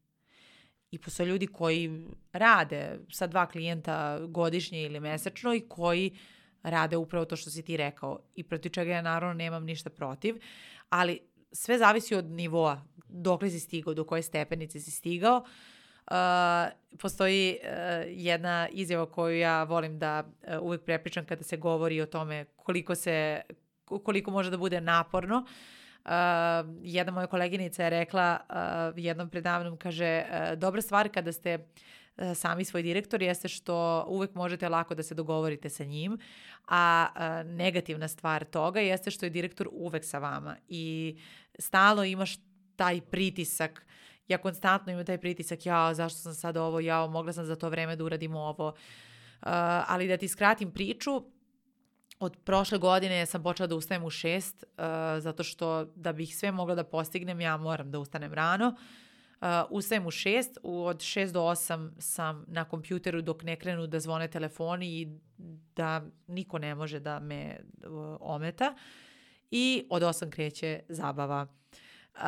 I postoje ljudi koji rade sa dva klijenta godišnje ili mesečno i koji rade upravo to što si ti rekao i protiv čega ja naravno nemam ništa protiv, ali sve zavisi od nivoa, dokle si stigao, do koje stepenice si stigao. Uh, postoji uh, jedna izjava koju ja volim da uh, uvek prepričam kada se govori o tome koliko se koliko može da bude naporno. Uh, jedna moja koleginica je rekla uh, jednom predavnom, kaže, uh, dobra stvar kada ste uh, sami svoj direktor jeste što uvek možete lako da se dogovorite sa njim, a uh, negativna stvar toga jeste što je direktor uvek sa vama i stalno imaš taj pritisak ja konstantno imam taj pritisak, ja, zašto sam sad ovo, ja, mogla sam za to vreme da uradim ovo. Uh, ali da ti skratim priču, od prošle godine sam počela da ustajem u šest, uh, zato što da bih sve mogla da postignem, ja moram da ustanem rano. Uh, ustajem u šest, u, od šest do osam sam na kompjuteru dok ne krenu da zvone telefoni i da niko ne može da me uh, ometa. I od osam kreće zabava. Uh,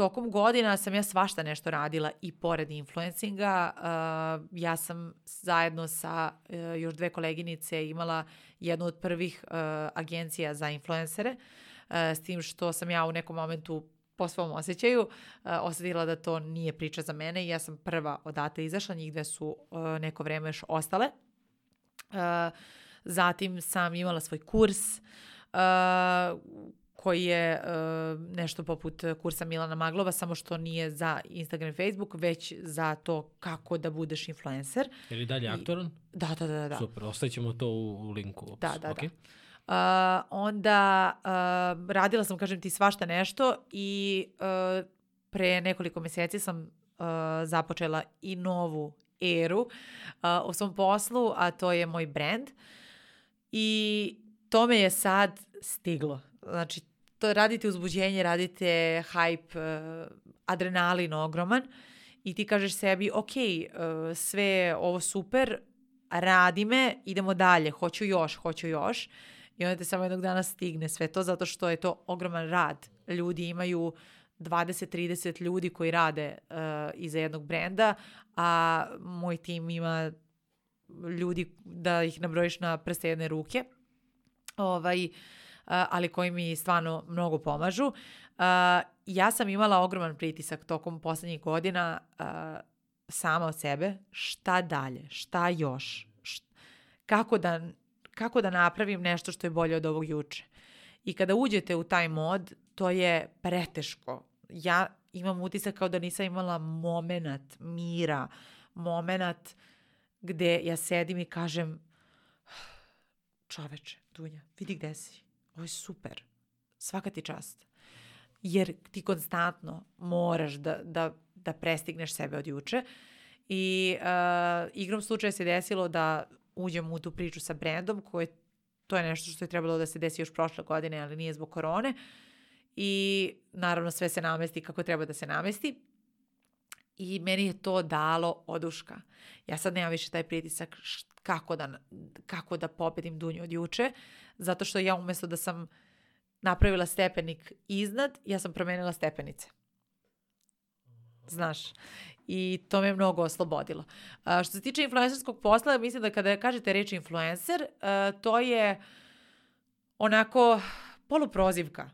tokom godina sam ja svašta nešto radila i pored influencinga. Uh, ja sam zajedno sa uh, još dve koleginice imala jednu od prvih uh, agencija za influencere, uh, s tim što sam ja u nekom momentu po svom osjećaju uh, osetila da to nije priča za mene i ja sam prva odatle izašla, njih dve su uh, neko vreme još ostale. Uh, zatim sam imala svoj kurs uh, koji je uh, nešto poput kursa Milana Maglova, samo što nije za Instagram i Facebook, već za to kako da budeš influencer. Je li dalje I- aktoran? Da, da, da, da. Super, ostavit ćemo to u, u linku. Da, da, okay. da. Uh, onda uh, radila sam, kažem ti, svašta nešto i uh, pre nekoliko meseci sam uh, započela i novu eru uh, u svom poslu, a to je moj brand. I to me je sad stiglo. Znači, to radite uzbuđenje, radite hype, uh, adrenalin ogroman i ti kažeš sebi, ok, uh, sve ovo super, radi me, idemo dalje, hoću još, hoću još. I onda te samo jednog dana stigne sve to zato što je to ogroman rad. Ljudi imaju 20-30 ljudi koji rade uh, iza jednog brenda, a moj tim ima ljudi da ih nabrojiš na prste jedne ruke. Ovaj, uh, ali koji mi stvarno mnogo pomažu. Ja sam imala ogroman pritisak tokom poslednjih godina sama od sebe. Šta dalje? Šta još? Kako da kako da napravim nešto što je bolje od ovog juče. I kada uđete u taj mod, to je preteško. Ja imam utisak kao da nisam imala moment mira, moment gde ja sedim i kažem čoveče, Dunja, vidi gde si. Ovo je super. Svaka ti čast. Jer ti konstantno moraš da, da, da prestigneš sebe od juče. I uh, igrom slučaja se desilo da uđem u tu priču sa brendom, koje to je nešto što je trebalo da se desi još prošle godine, ali nije zbog korone. I naravno sve se namesti kako treba da se namesti. I meni je to dalo oduška. Ja sad nemam više taj pritisak kako da, kako da pobedim Dunju od juče, zato što ja umjesto da sam napravila stepenik iznad, ja sam promenila stepenice. Znaš, i to me mnogo oslobodilo. A, što se tiče influencerskog posla, mislim da kada kažete reč influencer, a, to je onako poluprozivka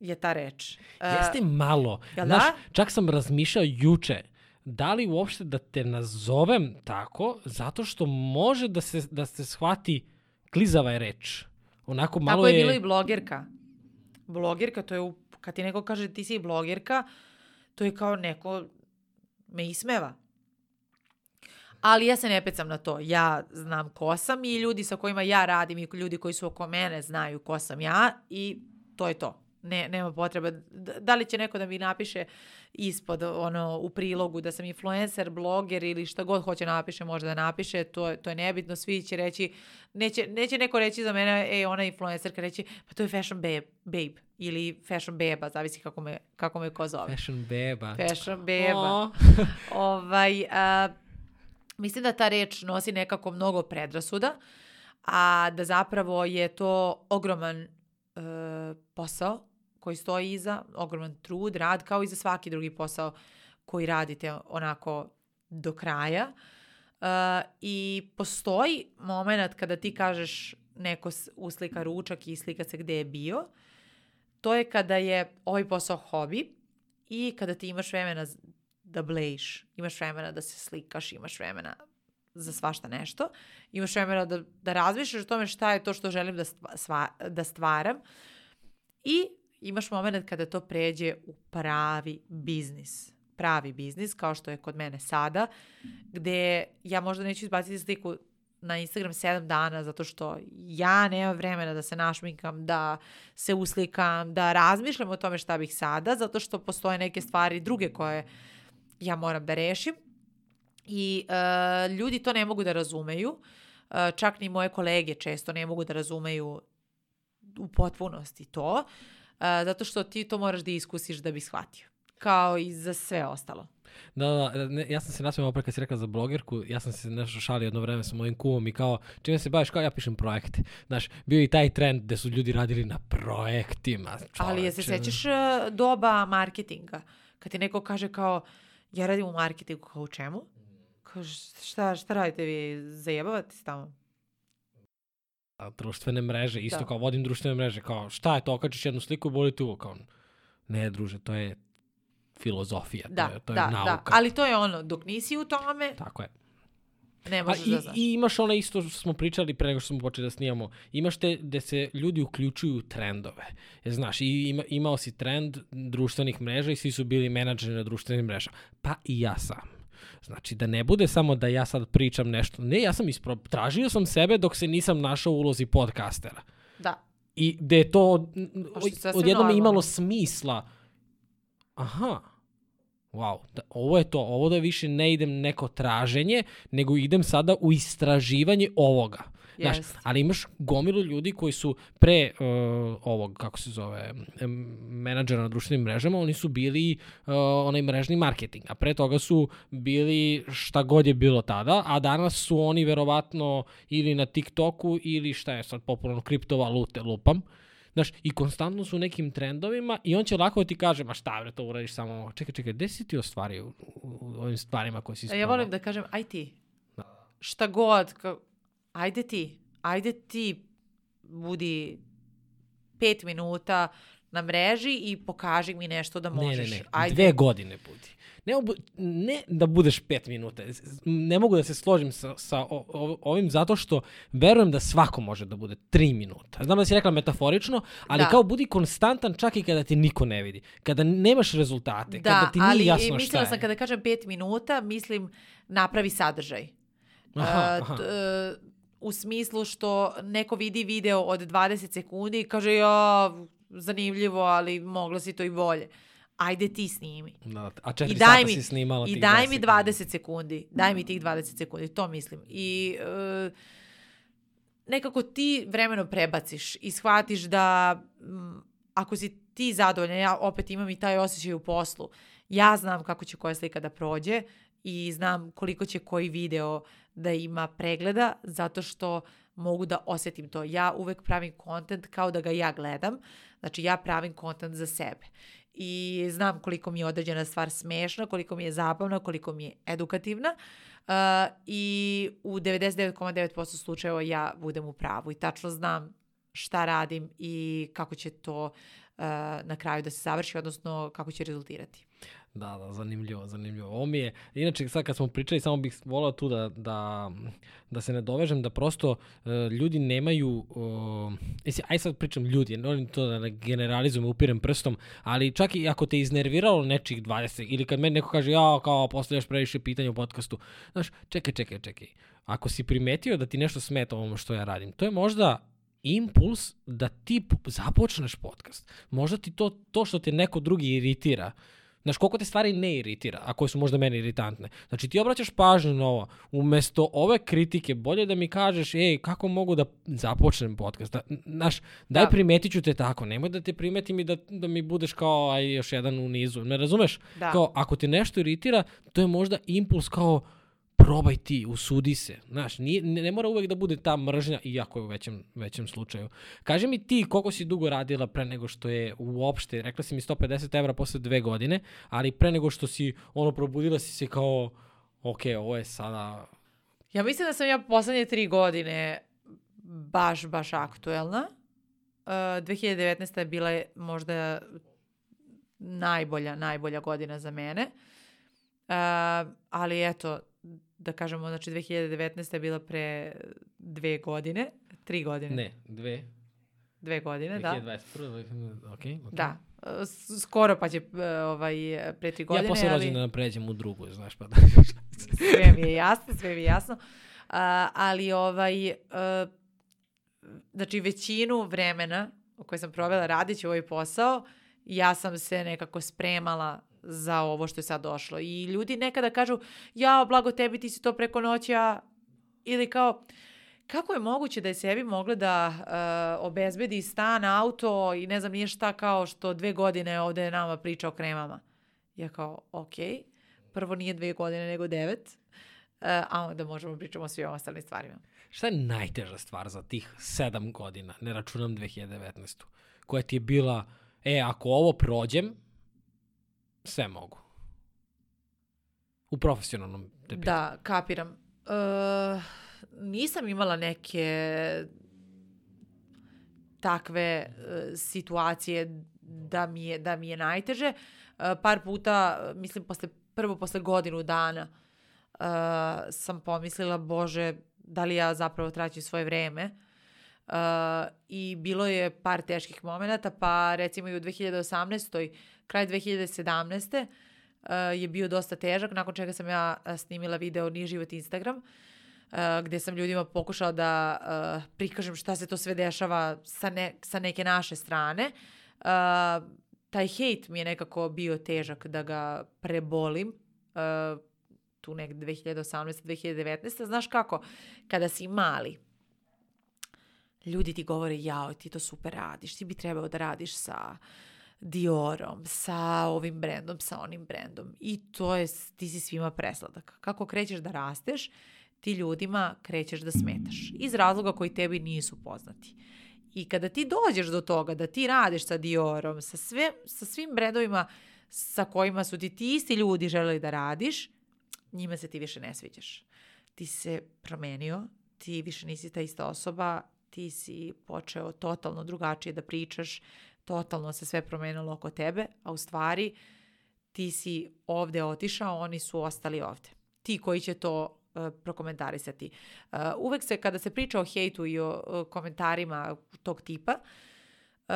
je ta reč. Jeste malo. jel Znaš, da? čak sam razmišljao juče, da li uopšte da te nazovem tako, zato što može da se, da se shvati klizava je reč. Onako malo Tako je, bilo i blogerka. Blogerka, to je, u- kad ti neko kaže ti si blogerka, to je kao neko me ismeva. Ali ja se ne pecam na to. Ja znam ko sam i ljudi sa kojima ja radim i ljudi koji su oko mene znaju ko sam ja i to je to. Ne, nema potrebe. D- Da li će neko da mi napiše ispod ono u prilogu da sam influencer, bloger ili šta god hoće napiše, može da napiše, to, to je nebitno, svi će reći, neće, neće neko reći za mene, e, ona je influencerka, reći, pa to je fashion babe, babe ili fashion beba, zavisi kako me, kako me ko zove. Fashion beba. Fashion beba. O, Ovaj, a, mislim da ta reč nosi nekako mnogo predrasuda, a da zapravo je to ogroman e, posao koji stoji iza, ogroman trud, rad, kao i za svaki drugi posao koji radite onako do kraja. E, I postoji moment kada ti kažeš neko uslika ručak i slika se gde je bio, to je kada je ovaj posao hobi i kada ti imaš vremena da blejiš, imaš vremena da se slikaš, imaš vremena za svašta nešto, imaš vremena da, da razmišljaš o tome šta je to što želim da, stva, da stvaram i imaš moment kada to pređe u pravi biznis. Pravi biznis, kao što je kod mene sada, gde ja možda neću izbaciti sliku na Instagram 7 dana zato što ja nemam vremena da se našminkam, da se uslikam, da razmišljam o tome šta bih sada, zato što postoje neke stvari druge koje ja moram da rešim. I e, ljudi to ne mogu da razumeju. E, čak ni moje kolege često ne mogu da razumeju u potpunosti to, e, zato što ti to moraš da iskusiš da bi shvatio. Kao i za sve ostalo. Da, da, ne, ja sam se nasmeo opet kad si rekla za blogerku, ja sam se nešto šalio jedno vreme sa mojim kumom i kao, čime se baviš, kao ja pišem projekte. Znaš, bio i taj trend gde su ljudi radili na projektima. Ali je se čoveče. sećaš e, doba marketinga? Kad ti neko kaže kao, ja radim u marketingu, kao u čemu? Kaže, šta, šta radite vi, zajebavate se tamo? A, društvene mreže, isto Da. kao vodim društvene mreže, kao šta je to, okačiš jednu sliku boli uvo, kao ne druže, to je filozofija, Da, to je, to da, je da. nauka. Ali to je ono, dok nisi u tome, Tako je. ne A možeš i, da znaš. I imaš ono isto što smo pričali pre nego što smo počeli da snimamo. Imaš te gde se ljudi uključuju u trendove. Jer, znaš, i ima, imao si trend društvenih mreža i svi su bili menadžeri na društvenim mrežama. Pa i ja sam. Znači, da ne bude samo da ja sad pričam nešto. Ne, ja sam ispro... tražio sam sebe dok se nisam našao u ulozi podcastera. Da. I gde je to od, odjednom normalno. imalo smisla. Aha. Wow, da, ovo je to, ovo da više ne idem neko traženje, nego idem sada u istraživanje ovoga. Znaš, ali imaš gomilu ljudi koji su pre uh, ovog, kako se zove, menadžera na društvenim mrežama, oni su bili uh, onaj mrežni marketing, a pre toga su bili šta god je bilo tada, a danas su oni verovatno ili na TikToku ili šta je sad popularno, kriptovalute lupam. Znaš, i konstantno su u nekim trendovima i on će lako da ti kaže, ma šta bre, to uradiš samo, čekaj, čekaj, gde si ti ostvario u, u, u ovim stvarima koje si Ja isprobao? volim da kažem, aj ti. Šta god, ka, ajde ti. Ajde ti budi pet minuta na mreži i pokaži mi nešto da možeš. Ne, ne, ne. Ajde. Dve godine budi. Ne, obu, ne da budeš pet minuta. Ne mogu da se složim sa, sa o, o, ovim zato što verujem da svako može da bude tri minuta. Znam da si rekla metaforično, ali Da. kao budi konstantan čak i kada te niko ne vidi. Kada nemaš rezultate, Da, kada ti nije ali jasno šta mislila je. sam kada kažem pet minuta, mislim napravi sadržaj. Aha, aha. e, u smislu što neko vidi video od 20 sekundi i kaže ja, zanimljivo, ali moglo si to i bolje. Ajde ti snimi. Da, a četiri I daj sata mi, si snimala i daj mi sekundi. 20 sekundi. Daj mi tih 20 sekundi, to mislim. I e, nekako ti vremeno prebaciš i shvatiš da m, ako si ti zadovoljan, ja opet imam i taj osjećaj u poslu, ja znam kako će koja slika da prođe i znam koliko će koji video da ima pregleda zato što mogu da osetim to. Ja uvek pravim kontent kao da ga ja gledam, znači ja pravim kontent za sebe. I znam koliko mi je određena stvar smešna, koliko mi je zabavna, koliko mi je edukativna uh, i u 99,9% slučajeva ja budem u pravu i tačno znam šta radim i kako će to uh, na kraju da se završi, odnosno kako će rezultirati. Da, da, zanimljivo, zanimljivo. Ovo mi je, inače sad kad smo pričali, samo bih volao tu da, da, da se ne dovežem, da prosto uh, ljudi nemaju, uh, jesi, aj sad pričam ljudi, ne to da ne generalizujem, upirem prstom, ali čak i ako te iznerviralo nečih 20, ili kad meni neko kaže, ja, kao, postavljaš previše pitanja u podcastu, znaš, čekaj, čekaj, čekaj. Ako si primetio da ti nešto smeta ovom što ja radim, to je možda impuls da ti započneš podcast. Možda ti to, to što te neko drugi iritira, Znaš, koliko te stvari ne iritira, a koje su možda meni iritantne. Znači, ti obraćaš pažnju na ovo. Umesto ove kritike, bolje da mi kažeš, ej, kako mogu da započnem podcast? Da, znaš, daj da. primetit ću te tako. Nemoj da te primetim i da, da mi budeš kao aj, još jedan u nizu. Ne razumeš? Da. Kao, ako te nešto iritira, to je možda impuls kao, probaj ti, usudi se. Znaš, nije, ne, ne mora uvek da bude ta mržnja, iako je u većem, većem slučaju. Kaži mi ti koliko si dugo radila pre nego što je uopšte, rekla si mi 150 evra posle dve godine, ali pre nego što si, ono, probudila si se kao, ok, ovo je sada... Ja mislim da sam ja poslednje tri godine baš, baš aktuelna. Uh, 2019. je bila možda najbolja, najbolja godina za mene. Uh, ali eto, da kažemo, znači 2019. je bila pre dve godine, tri godine. Ne, dve. Dve godine, 2021. da. 2021. Ok, ok. Da, skoro pa će ovaj, pre tri godine. Ja posle ali... rođena pređem u drugu, znaš pa da. sve mi je jasno, sve mi je jasno. Uh, ali ovaj, uh, znači većinu vremena u kojoj sam provela radići ovaj posao, ja sam se nekako spremala za ovo što je sad došlo. I ljudi nekada kažu, ja, blago tebi, ti si to preko noća, ili kao, kako je moguće da je sebi mogla da uh, obezbedi stan, auto i ne znam nije šta kao što dve godine ovde nama priča o kremama. Ja kao, ok, prvo nije dve godine nego devet, uh, a onda možemo pričamo o svim ostalim stvarima. Šta je najteža stvar za tih sedam godina, ne računam 2019. koja ti je bila, e, ako ovo prođem, sve mogu. U profesionalnom te Da, kapiram. Uh, nisam imala neke takve uh, situacije da mi je, da mi je najteže. Uh, par puta, mislim, posle, prvo posle godinu dana uh, sam pomislila, bože, da li ja zapravo traćim svoje vreme. Uh, I bilo je par teških momenta, pa recimo i u 2018 kraj 2017. Uh, je bio dosta težak, nakon čega sam ja uh, snimila video Nije život Instagram, uh, gde sam ljudima pokušala da uh, prikažem šta se to sve dešava sa, ne, sa neke naše strane. Uh, taj hejt mi je nekako bio težak da ga prebolim. Uh, tu nek 2018. 2019. Znaš kako? Kada si mali, ljudi ti govore, jao, ti to super radiš, ti bi trebao da radiš sa Diorom, sa ovim brendom, sa onim brendom. I to je, ti si svima presladak. Kako krećeš da rasteš, ti ljudima krećeš da smetaš. Iz razloga koji tebi nisu poznati. I kada ti dođeš do toga da ti radiš sa Diorom, sa, sve, sa svim brendovima sa kojima su ti ti isti ljudi želeli da radiš, njima se ti više ne sviđaš. Ti se promenio, ti više nisi ta ista osoba, ti si počeo totalno drugačije da pričaš, totalno se sve promenilo oko tebe, a u stvari ti si ovde otišao, oni su ostali ovde. Ti koji će to uh, prokomentarisati. Uh, uvek se, kada se priča o hejtu i o uh, komentarima tog tipa, uh,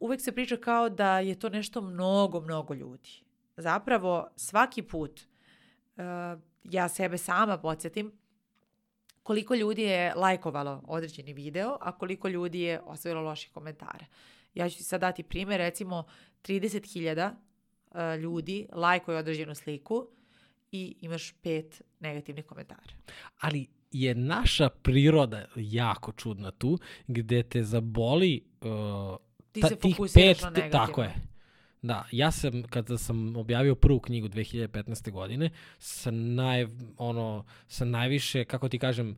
uvek se priča kao da je to nešto mnogo, mnogo ljudi. Zapravo, svaki put uh, ja sebe sama podsjetim koliko ljudi je lajkovalo određeni video, a koliko ljudi je ostavilo loših komentara. Ja ću ti sad dati primjer, recimo 30.000 uh, ljudi lajkuje određenu sliku i imaš pet negativnih komentara. Ali je naša priroda jako čudna tu, gde te zaboli uh, Ti ta- se tih fokusiraš pet, na negativno. Tako je. Da, ja sam, kada sam objavio prvu knjigu 2015. godine, sa, naj, ono, sa najviše, kako ti kažem,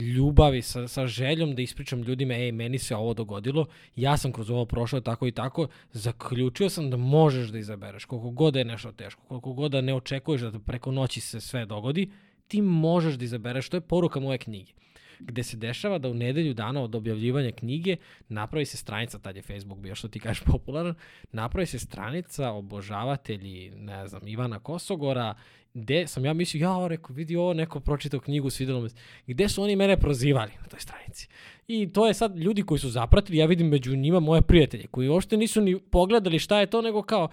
ljubavi, sa, sa željom da ispričam ljudima, ej, meni se ovo dogodilo, ja sam kroz ovo prošao tako i tako, zaključio sam da možeš da izabereš, koliko god je nešto teško, koliko god da ne očekuješ da preko noći se sve dogodi, ti možeš da izabereš, to je poruka moje knjige gde se dešava da u nedelju dana od objavljivanja knjige napravi se stranica, tad je Facebook bio što ti kažeš popularan, napravi se stranica obožavatelji, ne znam, Ivana Kosogora, gde sam ja mislio, ja, rekao, vidi ovo, neko pročitao knjigu, svidelo mi se. Gde su oni mene prozivali na toj stranici. I to je sad ljudi koji su zapratili, ja vidim među njima moje prijatelje, koji uopšte nisu ni pogledali šta je to, nego kao,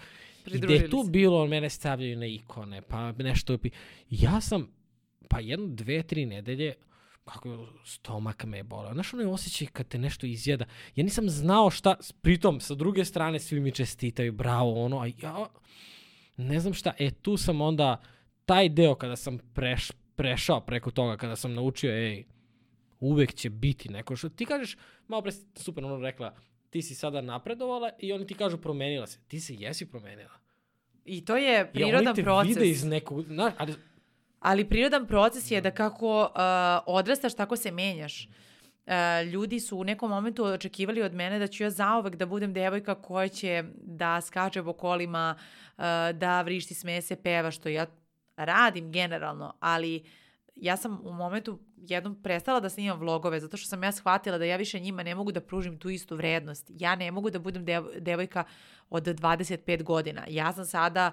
gde je tu se. bilo, mene stavljaju na ikone, pa nešto, ja sam, pa jedno, dve, tri nedelje, kako stomak me je bolao. Znaš onaj osjećaj kad te nešto izjeda. Ja nisam znao šta, pritom sa druge strane svi mi čestitaju, bravo, ono, a ja ne znam šta. E, tu sam onda, taj deo kada sam preš, prešao preko toga, kada sam naučio, ej, uvek će biti neko što ti kažeš, malo pre super ono rekla, ti si sada napredovala i oni ti kažu promenila se. Ti se jesi promenila. I to je Ja, prirodan oni te proces. vide iz nekog, znaš, ali Ali prirodan proces je da kako uh, odrastaš, tako se menjaš. Uh, ljudi su u nekom momentu očekivali od mene da ću ja zauvek da budem devojka koja će da skače po kolima, uh, da vrišti smese, peva, što ja radim generalno, ali ja sam u momentu jednom prestala da snimam vlogove zato što sam ja shvatila da ja više njima ne mogu da pružim tu istu vrednost. Ja ne mogu da budem dev- devojka od 25 godina. Ja sam sada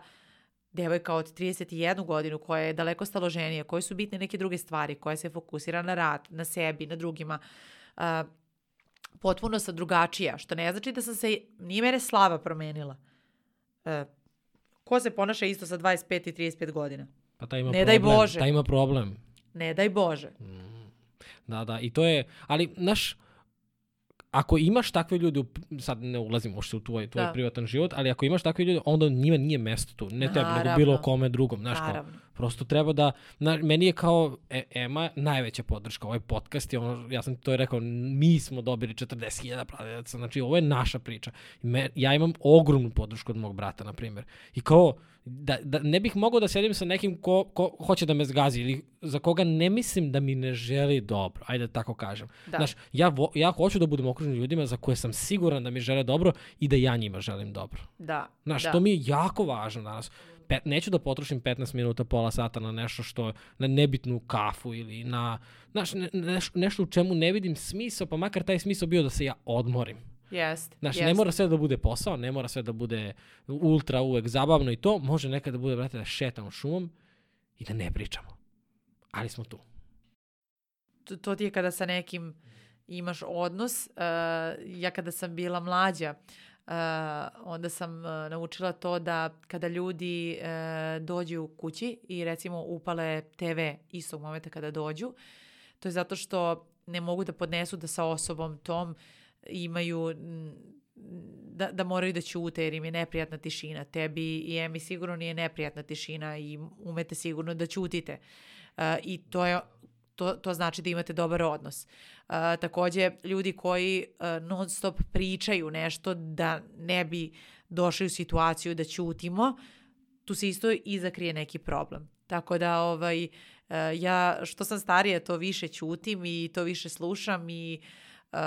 devojka od 31 godinu koja je daleko staloženija, koje su bitne neke druge stvari, koja se fokusira na rad, na sebi, na drugima. Uh, potpuno sam drugačija, što ne znači da sam se, nije mene slava promenila. Uh, ko se ponaša isto sa 25 i 35 godina? pa taj ima Ne daj problem. Bože. Taj ima problem. Ne daj Bože. Da, da, i to je, ali, znaš, ako imaš takve ljude, sad ne ulazim uopšte u tvoj, tvoj Da. privatan život, ali ako imaš takve ljude, onda njima nije mesto tu. Ne tebi, nego bilo kome drugom. Znaš, kao. Prosto treba da, na, meni je kao e, Ema najveća podrška. Ovaj podcast je ono, ja sam ti to je rekao, mi smo dobili 40.000 pratioca, znači ovo je naša priča. I Me, ja imam ogromnu podršku od mog brata, na primjer. I kao, da, da ne bih mogao da sedim sa nekim ko, ko hoće da me zgazi ili za koga ne mislim da mi ne želi dobro, ajde da tako kažem. Da. Znaš, ja, vo, ja hoću da budem okružen ljudima za koje sam siguran da mi žele dobro i da ja njima želim dobro. Da. Znaš, da. to mi je jako važno danas. Pe, neću da potrošim 15 minuta, pola sata na nešto što, na nebitnu kafu ili na, znaš, ne, neš, nešto u čemu ne vidim smisao, pa makar taj smisao bio da se ja odmorim. Jest. Znaš, jest. ne mora sve da bude posao, ne mora sve da bude ultra uvek zabavno i to, može nekada da bude, brate, da šetamo šumom i da ne pričamo. Ali smo tu. to, to ti je kada sa nekim imaš odnos. Uh, ja kada sam bila mlađa, uh, onda sam uh, naučila to da kada ljudi uh, dođu kući i recimo upale TV istog momenta kada dođu, to je zato što ne mogu da podnesu da sa osobom tom imaju mm, da, da moraju da ćute jer im je neprijatna tišina. Tebi i Emi sigurno nije neprijatna tišina i umete sigurno da ćutite. Uh, I to je to, to znači da imate dobar odnos. Uh, takođe, ljudi koji uh, non stop pričaju nešto da ne bi došli u situaciju da ćutimo, tu se isto i zakrije neki problem. Tako da ovaj, uh, ja što sam starija to više ćutim i to više slušam i uh,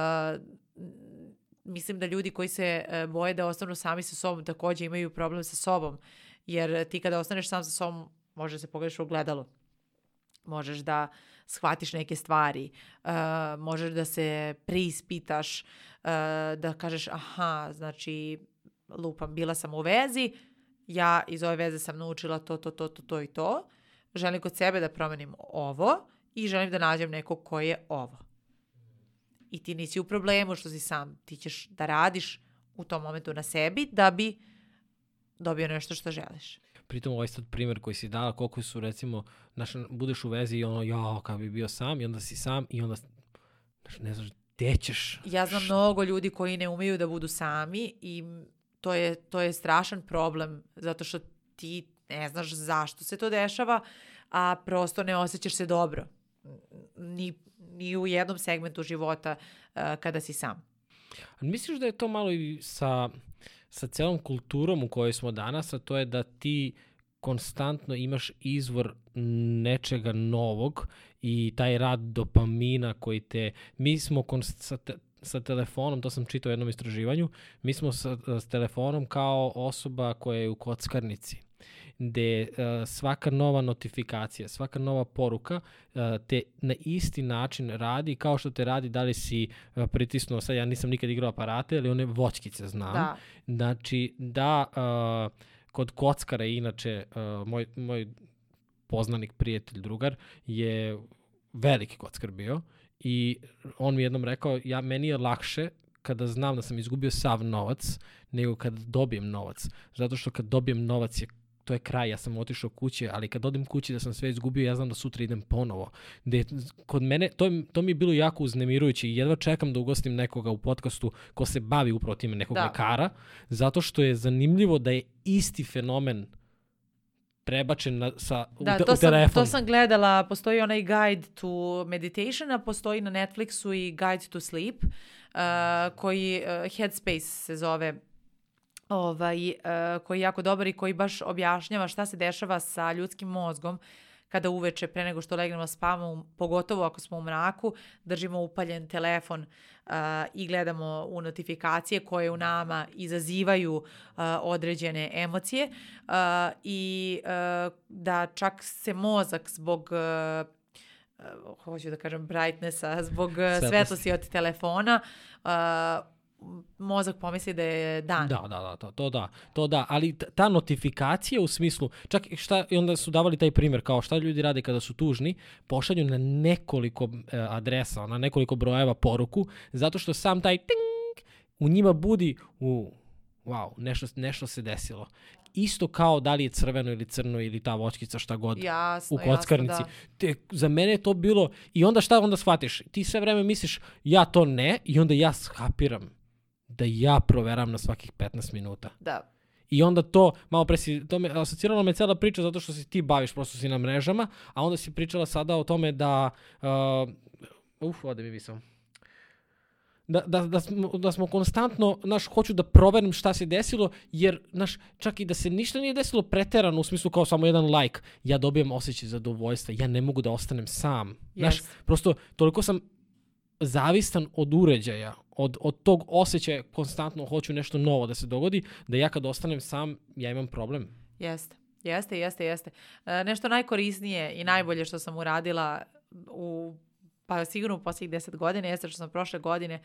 mislim da ljudi koji se uh, boje da ostanu sami sa sobom takođe imaju problem sa sobom. Jer ti kada ostaneš sam sa sobom može se pogledaš u ogledalo. Možeš da shvatiš neke stvari, uh, možeš da se preispitaš, uh, da kažeš aha, znači lupam, bila sam u vezi, ja iz ove veze sam naučila to, to, to, to, to i to, želim kod sebe da promenim ovo i želim da nađem nekog ko je ovo. I ti nisi u problemu što si sam, ti ćeš da radiš u tom momentu na sebi da bi dobio nešto što želiš. Pritom ovaj sad primjer koji si dala, koliko su recimo, znaš, budeš u vezi i ono, jao, kad bi bio sam i onda si sam i onda, znaš, ne znaš, gde ćeš? Ja znam mnogo ljudi koji ne umeju da budu sami i to je, to je strašan problem zato što ti ne znaš zašto se to dešava, a prosto ne osjećaš se dobro. ni, ni u jednom segmentu života uh, kada si sam. Misliš da je to malo i sa, sa celom kulturom u kojoj smo danas, a to je da ti konstantno imaš izvor nečega novog i taj rad dopamina koji te... Mi smo sa, te, sa telefonom, to sam čitao u jednom istraživanju, mi smo sa, s telefonom kao osoba koja je u kockarnici gde uh, svaka nova notifikacija, svaka nova poruka uh, te na isti način radi kao što te radi da li si uh, pritisnuo, sad ja nisam nikad igrao aparate, ali one voćkice znam. Da. Znači da uh, kod kockara inače uh, moj, moj poznanik, prijatelj, drugar je veliki kockar bio i on mi jednom rekao, ja, meni je lakše kada znam da sam izgubio sav novac, nego kad dobijem novac. Zato što kad dobijem novac je to je kraj, ja sam otišao kuće, ali kad odem kući da sam sve izgubio, ja znam da sutra idem ponovo. De, kod mene, to, to mi je bilo jako uznemirujuće i jedva čekam da ugostim nekoga u podcastu ko se bavi upravo time nekog Da. lekara, zato što je zanimljivo da je isti fenomen prebačen na, sa, Da, u, to u sam, telefon. to sam gledala, postoji onaj Guide to Meditation, a postoji na Netflixu i Guide to Sleep, uh, koji uh, Headspace se zove, ovaj, uh, koji je jako dobar i koji baš objašnjava šta se dešava sa ljudskim mozgom kada uveče pre nego što legnemo da spavamo, pogotovo ako smo u mraku, držimo upaljen telefon uh, i gledamo u notifikacije koje u nama izazivaju uh, određene emocije uh, i uh, da čak se mozak zbog uh, hoću da kažem brightnessa, zbog Svetlosti. svetlosti od telefona uh, mozak pomisli da je dan. Da, da, da, to, to da, to da, ali ta notifikacija u smislu, čak šta, i onda su davali taj primjer, kao šta ljudi rade kada su tužni, pošalju na nekoliko e, adresa, na nekoliko brojeva poruku, zato što sam taj ting u njima budi u wow, nešto, nešto se desilo. Isto kao da li je crveno ili crno ili ta voćkica šta god Jasno, u kockarnici. jasno, Te, za mene je to bilo, i onda šta onda shvatiš? Ti sve vreme misliš, ja to ne, i onda ja skapiram da ja proveram na svakih 15 minuta. da. I onda to, malo pre si, to me, asociralo me cela priča zato što se ti baviš, prosto si na mrežama, a onda si pričala sada o tome da, uh, uf, ode mi visao. Da, da, da, smo, da smo konstantno, naš, hoću da proverim šta se desilo, jer, naš, čak i da se ništa nije desilo preterano, u smislu kao samo jedan like, ja dobijem osjećaj zadovoljstva, ja ne mogu da ostanem sam. Yes. prosto, toliko sam zavistan od uređaja, od, od tog osjećaja konstantno hoću nešto novo da se dogodi, da ja kad ostanem sam, ja imam problem. Jeste, jeste, jeste, jeste. E, nešto najkorisnije i najbolje što sam uradila u, pa sigurno u posljednjih deset godina, jeste što sam prošle godine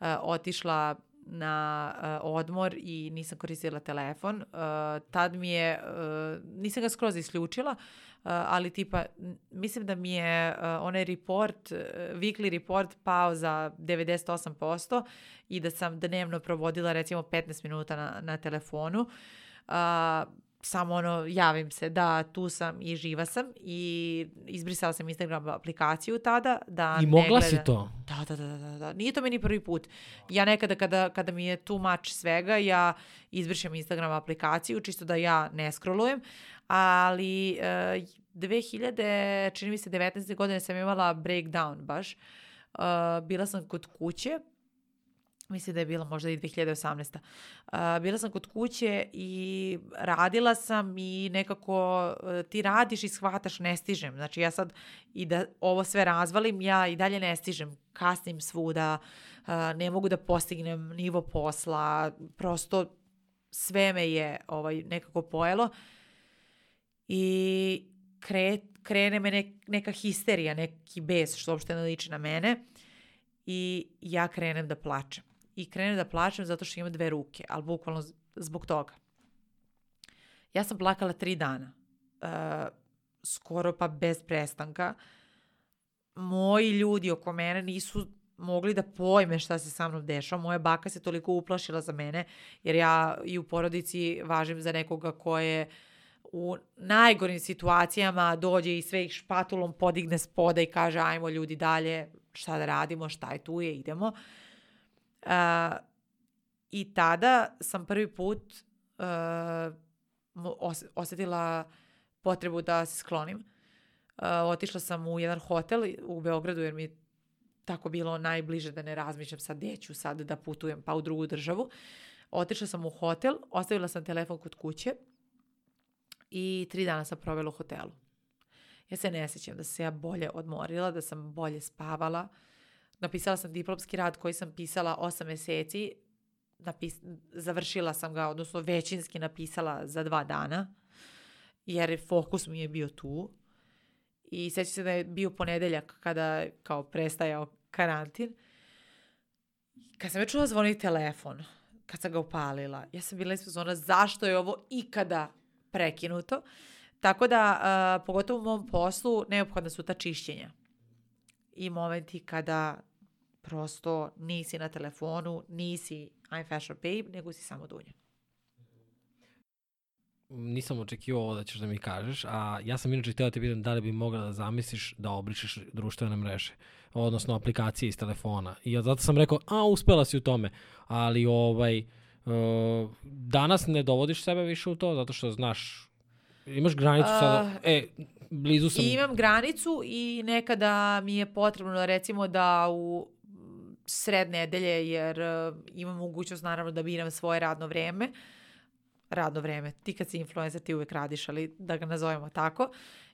e, otišla na e, odmor i nisam koristila telefon. E, tad mi je, e, nisam ga skroz isključila, e, ali tipa, mislim da mi je e, onaj report, e, weekly report pao za 98% i da sam dnevno provodila recimo 15 minuta na, na telefonu. A, samo ono, javim se da tu sam i živa sam i izbrisala sam Instagram aplikaciju tada. Da I mogla si gleda- to. Da, da, da, da, da. Nije to meni prvi put. Ja nekada kada, kada mi je too much svega, ja izbrišem Instagram aplikaciju, čisto da ja ne scrollujem, ali e, 2000, čini mi se 19. godine sam imala breakdown baš. E, bila sam kod kuće, mislim da je bila možda i 2018. Uh, bila sam kod kuće i radila sam i nekako uh, ti radiš i shvataš ne stižem. Znači ja sad i da ovo sve razvalim, ja i dalje ne stižem. Kasnim svuda, uh, ne mogu da postignem nivo posla, prosto sve me je ovaj, nekako pojelo i kre, krene me nek, neka histerija, neki bes što uopšte ne liči na mene i ja krenem da plačem. I krenem da plačem zato što imam dve ruke, ali bukvalno zbog toga. Ja sam plakala tri dana. Uh, skoro pa bez prestanka. Moji ljudi oko mene nisu mogli da pojme šta se sa mnom dešava. Moja baka se toliko uplašila za mene, jer ja i u porodici važim za nekoga ko je u najgorim situacijama dođe i sve ih špatulom podigne s poda i kaže ajmo ljudi dalje, šta da radimo, šta je tu je, idemo. Uh, I tada sam prvi put uh, osetila potrebu da se sklonim. otišla sam u jedan hotel u Beogradu jer mi je tako bilo najbliže da ne razmišljam sad gdje ću sad da putujem pa u drugu državu. Otišla sam u hotel, ostavila sam telefon kod kuće i tri dana sam provela u hotelu. Ja se ne sjećam da se ja bolje odmorila, da sam bolje spavala. Napisala sam diplomski rad koji sam pisala osam mjeseci. Napis, završila sam ga, odnosno većinski napisala za dva dana, jer fokus mi je bio tu. I sjećam se da je bio ponedeljak kada kao prestajao karantin. Kad sam već čula zvoniti telefon, kad sam ga upalila, ja sam bila ispod zona zašto je ovo ikada prekinuto. Tako da, uh, pogotovo u mom poslu, neophodna su ta čišćenja. I momenti kada prosto nisi na telefonu, nisi I'm fashion babe, nego si samo dunja. Nisam očekivao ovo da ćeš da mi kažeš, a ja sam inače htio da te pitam da li bi mogla da zamisliš da obrišeš društvene mreže, odnosno aplikacije iz telefona. I ja zato sam rekao, a uspela si u tome, ali ovaj, uh, danas ne dovodiš sebe više u to, zato što znaš Imaš granicu uh, sada, e, blizu sam. Imam granicu i nekada mi je potrebno recimo da u sred nedelje, jer uh, imam mogućnost naravno da biram svoje radno vreme, radno vreme, ti kad si influencer ti uvek radiš, ali da ga nazovemo tako,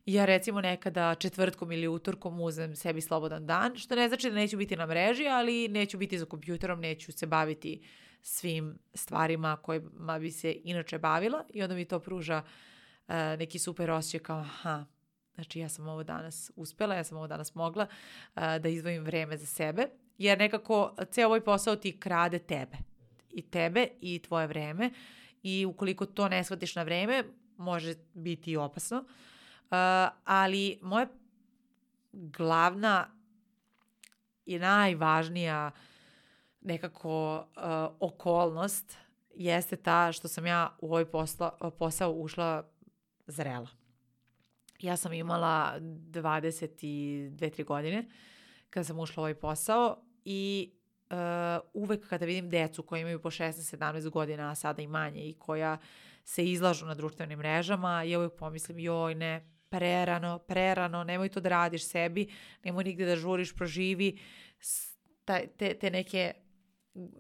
ja recimo nekada četvrtkom ili utorkom uzem sebi slobodan dan, što ne znači da neću biti na mreži, ali neću biti za kompjuterom, neću se baviti svim stvarima kojima bi se inače bavila. I onda mi to pruža uh, E, neki super osjećaj kao aha, znači ja sam ovo danas uspela, ja sam ovo danas mogla uh, da izdvojim vreme za sebe, jer nekako ceo ovaj posao ti krade tebe i tebe i tvoje vreme i ukoliko to ne shvatiš na vreme, može biti opasno. Uh, ali moja glavna i najvažnija nekako uh, okolnost jeste ta što sam ja u ovaj posla, posao ušla zrela. Ja sam imala 22-3 godine kada sam ušla u ovaj posao i uh, uvek kada vidim decu koji imaju po 16-17 godina, a sada i manje i koja se izlažu na društvenim mrežama, ja uvek pomislim joj ne, prerano, prerano, nemoj to da radiš sebi, nemoj nigde da žuriš, proživi te, te neke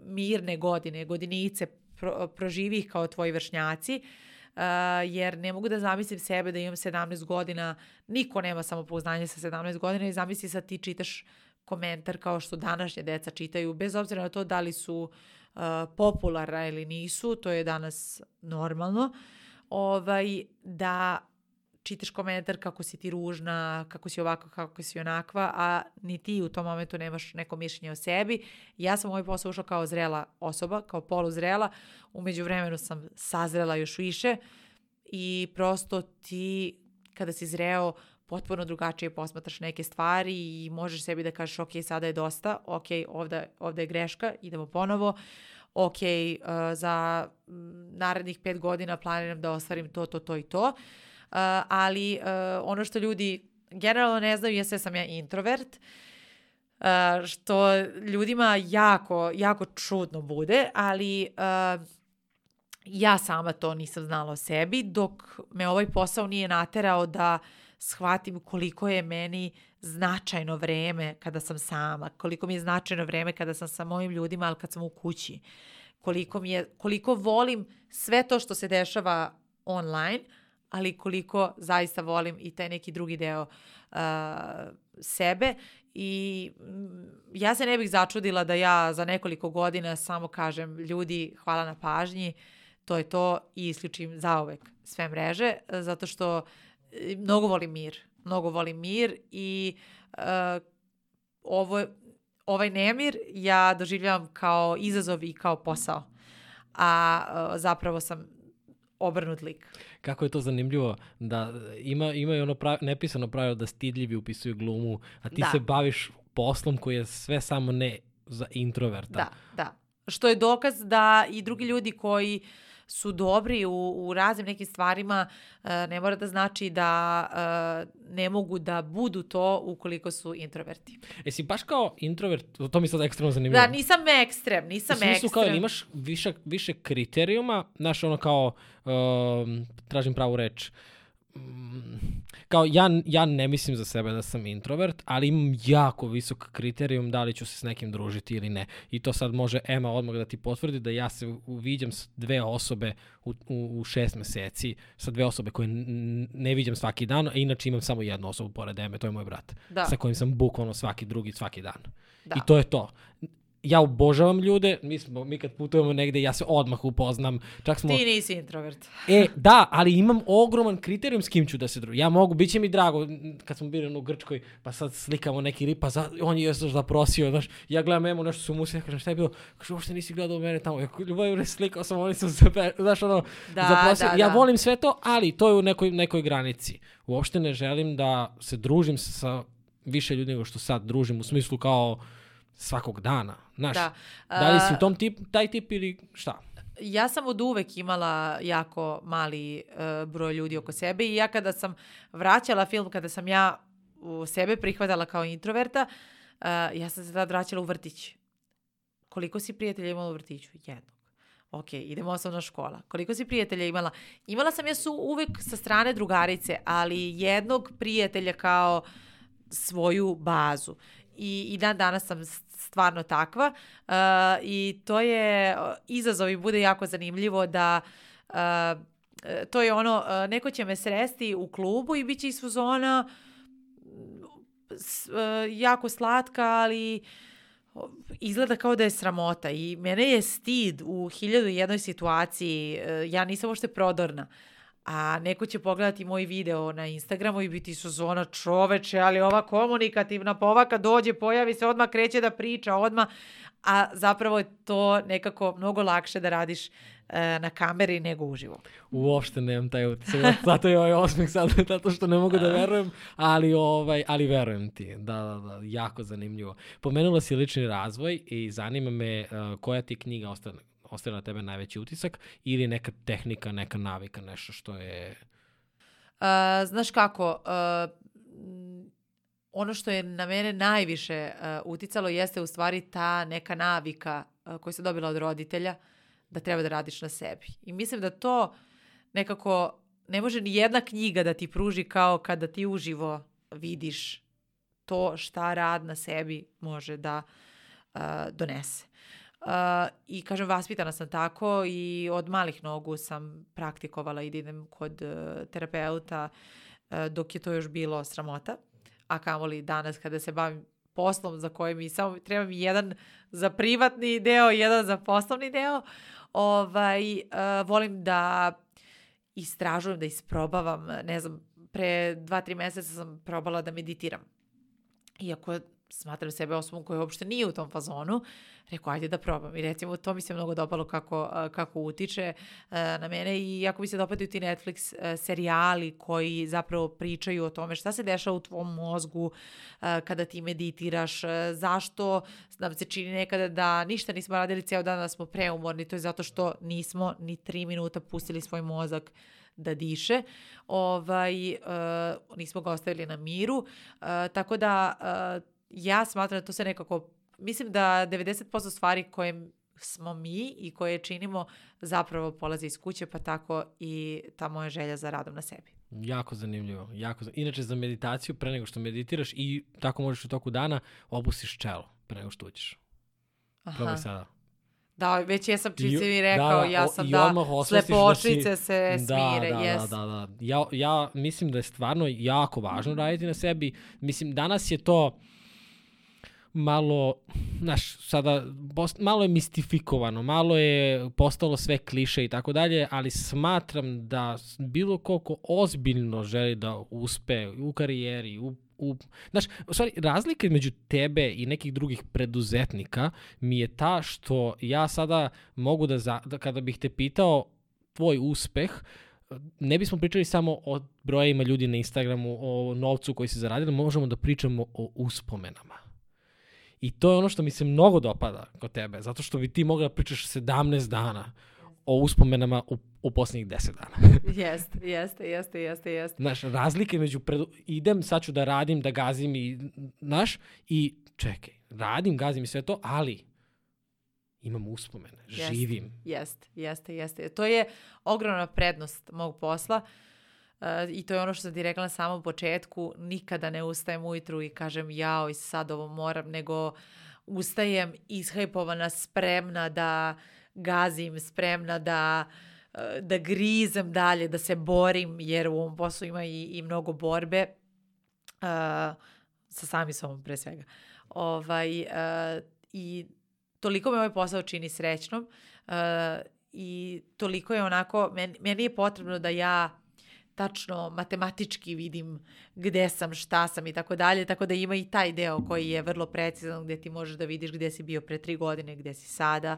mirne godine, godinice, pro, proživi ih kao tvoji vršnjaci, Uh, jer ne mogu da zamislim sebe da imam 17 godina, niko nema samopouznanje sa 17 godina i zamisli sad ti čitaš komentar kao što današnje deca čitaju, bez obzira na to da li su uh, popularna ili nisu, to je danas normalno, ovaj, da čitaš komentar kako si ti ružna, kako si ovako, kako si onakva, a ni ti u tom momentu nemaš neko mišljenje o sebi. Ja sam u ovaj posao ušla kao zrela osoba, kao poluzrela, umeđu vremenu sam sazrela još više i prosto ti kada si zreo potpuno drugačije posmatraš neke stvari i možeš sebi da kažeš ok, sada je dosta, ok, ovde, ovde je greška, idemo ponovo, ok, uh, za narednih pet godina planiram da ostvarim to, to, to i to. Uh, ali uh, ono što ljudi generalno ne znaju jeste da sam ja introvert, uh, što ljudima jako, jako čudno bude, ali uh, ja sama to nisam znala o sebi, dok me ovaj posao nije naterao da shvatim koliko je meni značajno vreme kada sam sama, koliko mi je značajno vreme kada sam sa mojim ljudima, ali kad sam u kući, koliko, mi je, koliko volim sve to što se dešava online, ali koliko zaista volim i taj neki drugi deo uh, sebe. I mm, ja se ne bih začudila da ja za nekoliko godina samo kažem ljudi hvala na pažnji, to je to i isključim zaovek sve mreže zato što e, mnogo volim mir, mnogo volim mir i uh, ovo, ovaj nemir ja doživljavam kao izazov i kao posao. A uh, zapravo sam obrnut lik. Kako je to zanimljivo da ima, ima i ono pravi, nepisano pravilo da stidljivi upisuju glumu, a ti da. se baviš poslom koji je sve samo ne za introverta. Da, da. Što je dokaz da i drugi ljudi koji uh, su dobri u, u raznim nekim stvarima, uh, ne mora da znači da uh, ne mogu da budu to ukoliko su introverti. E si baš kao introvert, to mi sad ekstremno zanimljivo. Da, nisam ekstrem, nisam u ekstrem. kao imaš više, više kriterijuma, znaš ono kao, uh, tražim pravu reč, mm, kao ja, ja ne mislim za sebe da sam introvert, ali imam jako visok kriterijum da li ću se s nekim družiti ili ne. I to sad može Ema odmah da ti potvrdi da ja se uviđam s dve osobe u, u, u šest meseci, sa dve osobe koje ne viđam svaki dan, a inače imam samo jednu osobu pored Eme, to je moj brat, Da. sa kojim sam bukvalno svaki drugi, svaki dan. Da. I to je to. Ja obožavam ljude, mi, smo, mi kad putujemo negde, ja se odmah upoznam, čak smo... Ti nisi introvert. E, da, ali imam ogroman kriterijum s kim ću da se družim. Ja mogu, bit će mi drago kad smo bili u Grčkoj, pa sad slikamo neki rip, pa za, on je još zaprosio, znaš, ja gledam Emu, nešto su mu se, ja kažem, šta je bilo? Kaže, uopšte nisi gledao mene tamo. Ja, ljubav, slikao sam, oni su se, znaš, ono, Da, zaprosio. da, ja da. volim sve to, ali to je u nekoj, nekoj granici. Uopšte ne želim da se družim sa više ljudi nego što sad družim, u smislu kao svakog dana, znaš. Da. Da li si u tom tip, taj tip ili šta? ja sam od uvek imala jako mali e, broj ljudi oko sebe i ja kada sam vraćala film, kada sam ja u sebe prihvatala kao introverta, e, ja sam se tad vraćala u vrtić. Koliko si prijatelja imala u vrtiću? Jednog. Ok, idemo osnovna škola. Koliko si prijatelja imala? Imala sam ja su uvek sa strane drugarice, ali jednog prijatelja kao svoju bazu. I, i dan danas sam stvarno takva uh, i to je uh, izazov i bude jako zanimljivo da uh, e, to je ono, uh, neko će me sresti u klubu i bit će iz fuzona uh, jako slatka, ali izgleda kao da je sramota i mene je stid u hiljadu jednoj situaciji, e, ja nisam uopšte prodorna, a neko će pogledati moj video na Instagramu i biti su zona čoveče, ali ova komunikativna povaka dođe, pojavi se, odmah kreće da priča, odmah, a zapravo je to nekako mnogo lakše da radiš e, na kameri nego uživo. Uopšte nemam taj utisak. Zato je ovaj osmeh sad, zato što ne mogu da verujem, ali, ovaj, ali verujem ti. Da, da, da, jako zanimljivo. Pomenula si lični razvoj i zanima me uh, koja ti knjiga ostavila, ostavila na tebe najveći utisak ili neka tehnika, neka navika, nešto što je... Uh, znaš kako, uh, ono što je na mene najviše uh, uticalo jeste u stvari ta neka navika uh, koju sam dobila od roditelja da treba da radiš na sebi. I mislim da to nekako ne može ni jedna knjiga da ti pruži kao kada ti uživo vidiš to šta rad na sebi može da uh, donese. Uh, I kažem, vaspitana sam tako i od malih nogu sam praktikovala i da idem kod uh, terapeuta uh, dok je to još bilo sramota. A kamoli danas kada se bavim poslom za koje mi samo treba mi jedan za privatni deo, jedan za poslovni deo. Ovaj, uh, volim da istražujem, da isprobavam, ne znam, pre dva, tri meseca sam probala da meditiram. Iako smatram sebe osobom koja uopšte nije u tom fazonu, rekao, ajde da probam. I recimo, to mi se mnogo dopalo kako, kako utiče na mene. I jako mi se dopadaju ti Netflix serijali koji zapravo pričaju o tome šta se dešava u tvom mozgu kada ti meditiraš, zašto nam se čini nekada da ništa nismo radili ceo dan, da smo preumorni, to je zato što nismo ni tri minuta pustili svoj mozak da diše, ovaj, uh, nismo ga ostavili na miru, uh, tako da uh, ja smatram da to se nekako, mislim da 90% stvari koje smo mi i koje činimo zapravo polaze iz kuće, pa tako i ta moja želja za radom na sebi. Jako zanimljivo. Jako za... Inače, za meditaciju, pre nego što meditiraš i tako možeš u toku dana, opustiš čelo pre nego što uđeš. Probaj sada. Da, već jesam čim si mi rekao, da, ja o- sam da odmah osvestiš da si- slepočice se smire, da, jes. Da, da, da. Ja, ja mislim da je stvarno jako važno raditi na sebi. Mislim, danas je to malo, znaš, sada post, malo je mistifikovano, malo je postalo sve kliše i tako dalje, ali smatram da bilo koliko ozbiljno želi da uspe u karijeri, u u, znaš, u stvari, razlika između tebe i nekih drugih preduzetnika mi je ta što ja sada mogu da, za, da kada bih te pitao tvoj uspeh, ne bismo pričali samo o brojima ljudi na Instagramu, o novcu koji se zaradili, možemo da pričamo o uspomenama. I to je ono što mi se mnogo dopada kod tebe, zato što bi ti mogla da pričaš 17 dana o uspomenama u, u posljednjih 10 dana. Jeste, jeste, jeste, jeste, jeste. Znaš, razlike među predu... idem, sad ću da radim, da gazim i, znaš, i čekaj, radim, gazim i sve to, ali imam uspomene, živim. Jeste, jeste, jeste. To je ogromna prednost mog posla. I to je ono što sam ti rekla na samom početku, nikada ne ustajem ujutru i kažem jao i sad ovo moram, nego ustajem ishajpovana, spremna da gazim, spremna da e, da grizem dalje, da se borim, jer u ovom poslu ima i, i mnogo borbe uh, sa sami sobom pre svega. Ovaj, uh, I toliko me ovaj posao čini srećnom uh, i toliko je onako, meni, meni je potrebno da ja tačno matematički vidim gde sam, šta sam i tako dalje, tako da ima i taj deo koji je vrlo precizan gde ti možeš da vidiš gde si bio pre tri godine, gde si sada.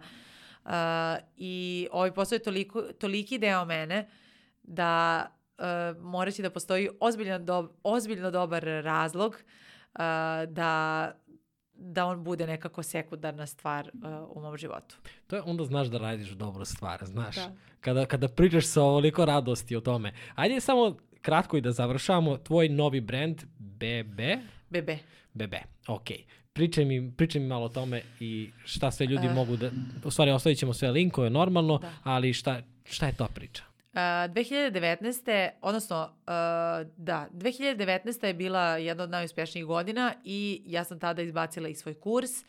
Uh, I ovaj posao je toliko, toliki deo mene da uh, mora će da postoji ozbiljno, do, ozbiljno dobar razlog uh, da da on bude nekako sekundarna stvar uh, u mom životu. To je onda znaš da radiš dobru stvar, znaš. Da. Kada, kada pričaš sa ovoliko radosti o tome. Ajde samo kratko i da završamo. Tvoj novi brand BB? BB. BB, ok. Pričaj mi, pričaj mi malo o tome i šta sve ljudi uh. mogu da... U stvari, ostavit ćemo sve linkove normalno, da. ali šta, šta je to priča? Uh, 2019. odnosno, uh, da, 2019. je bila jedna od najuspješnijih godina i ja sam tada izbacila i svoj kurs. Uh,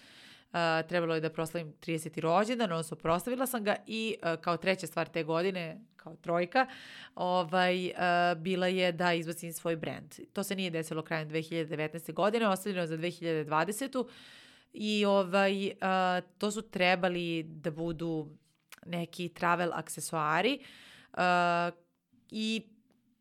trebalo je da proslavim 30. rođendan, odnosno proslavila sam ga i kao treća stvar te godine, kao trojka, ovaj, bila je da izbacim svoj brand. To se nije desilo krajem 2019. godine, ostavljeno za 2020. I ovaj, to su trebali da budu neki travel aksesuari, Uh, I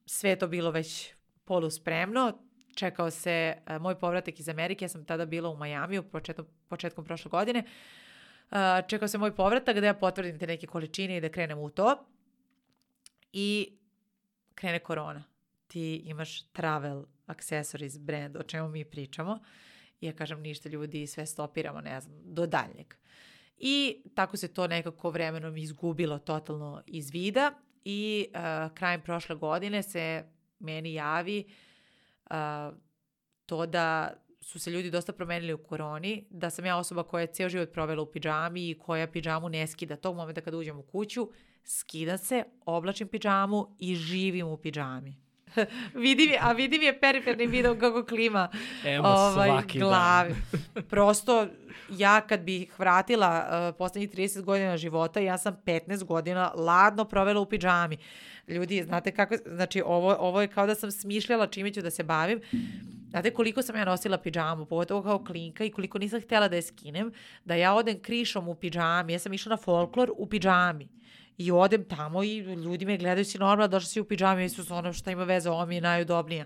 sve to bilo već poluspremno. Čekao se uh, moj povratak iz Amerike, ja sam tada bila u Majamiju početkom, početkom prošle godine. Uh, čekao se moj povratak da ja potvrdim te neke količine i da krenem u to. I krene korona. Ti imaš travel accessories brand, o čemu mi pričamo. I ja kažem ništa ljudi, sve stopiramo, ne znam, do daljnjeg. I tako se to nekako vremenom izgubilo totalno iz vida i uh, krajem prošle godine se meni javi uh, to da su se ljudi dosta promenili u koroni, da sam ja osoba koja je ceo život provela u pidžami i koja pidžamu ne skida. Tog momenta kada uđem u kuću, skida se, oblačim pidžamu i živim u pidžami. vidi mi, a vidi mi je periferni video kako klima Evo, ovaj, svaki glavi. Dan. Prosto, ja kad bih vratila uh, poslednjih 30 godina života, ja sam 15 godina ladno provela u pidžami. Ljudi, znate kako, znači ovo, ovo je kao da sam smišljala čime ću da se bavim. Znate koliko sam ja nosila pidžamu, pogotovo kao klinka i koliko nisam htjela da je skinem, da ja odem krišom u pidžami. Ja sam išla na folklor u pidžami. I odem tamo i ljudi me gledaju si normalno, došla si u pidžami, su ono šta ima veze, ovo mi je najudobnija.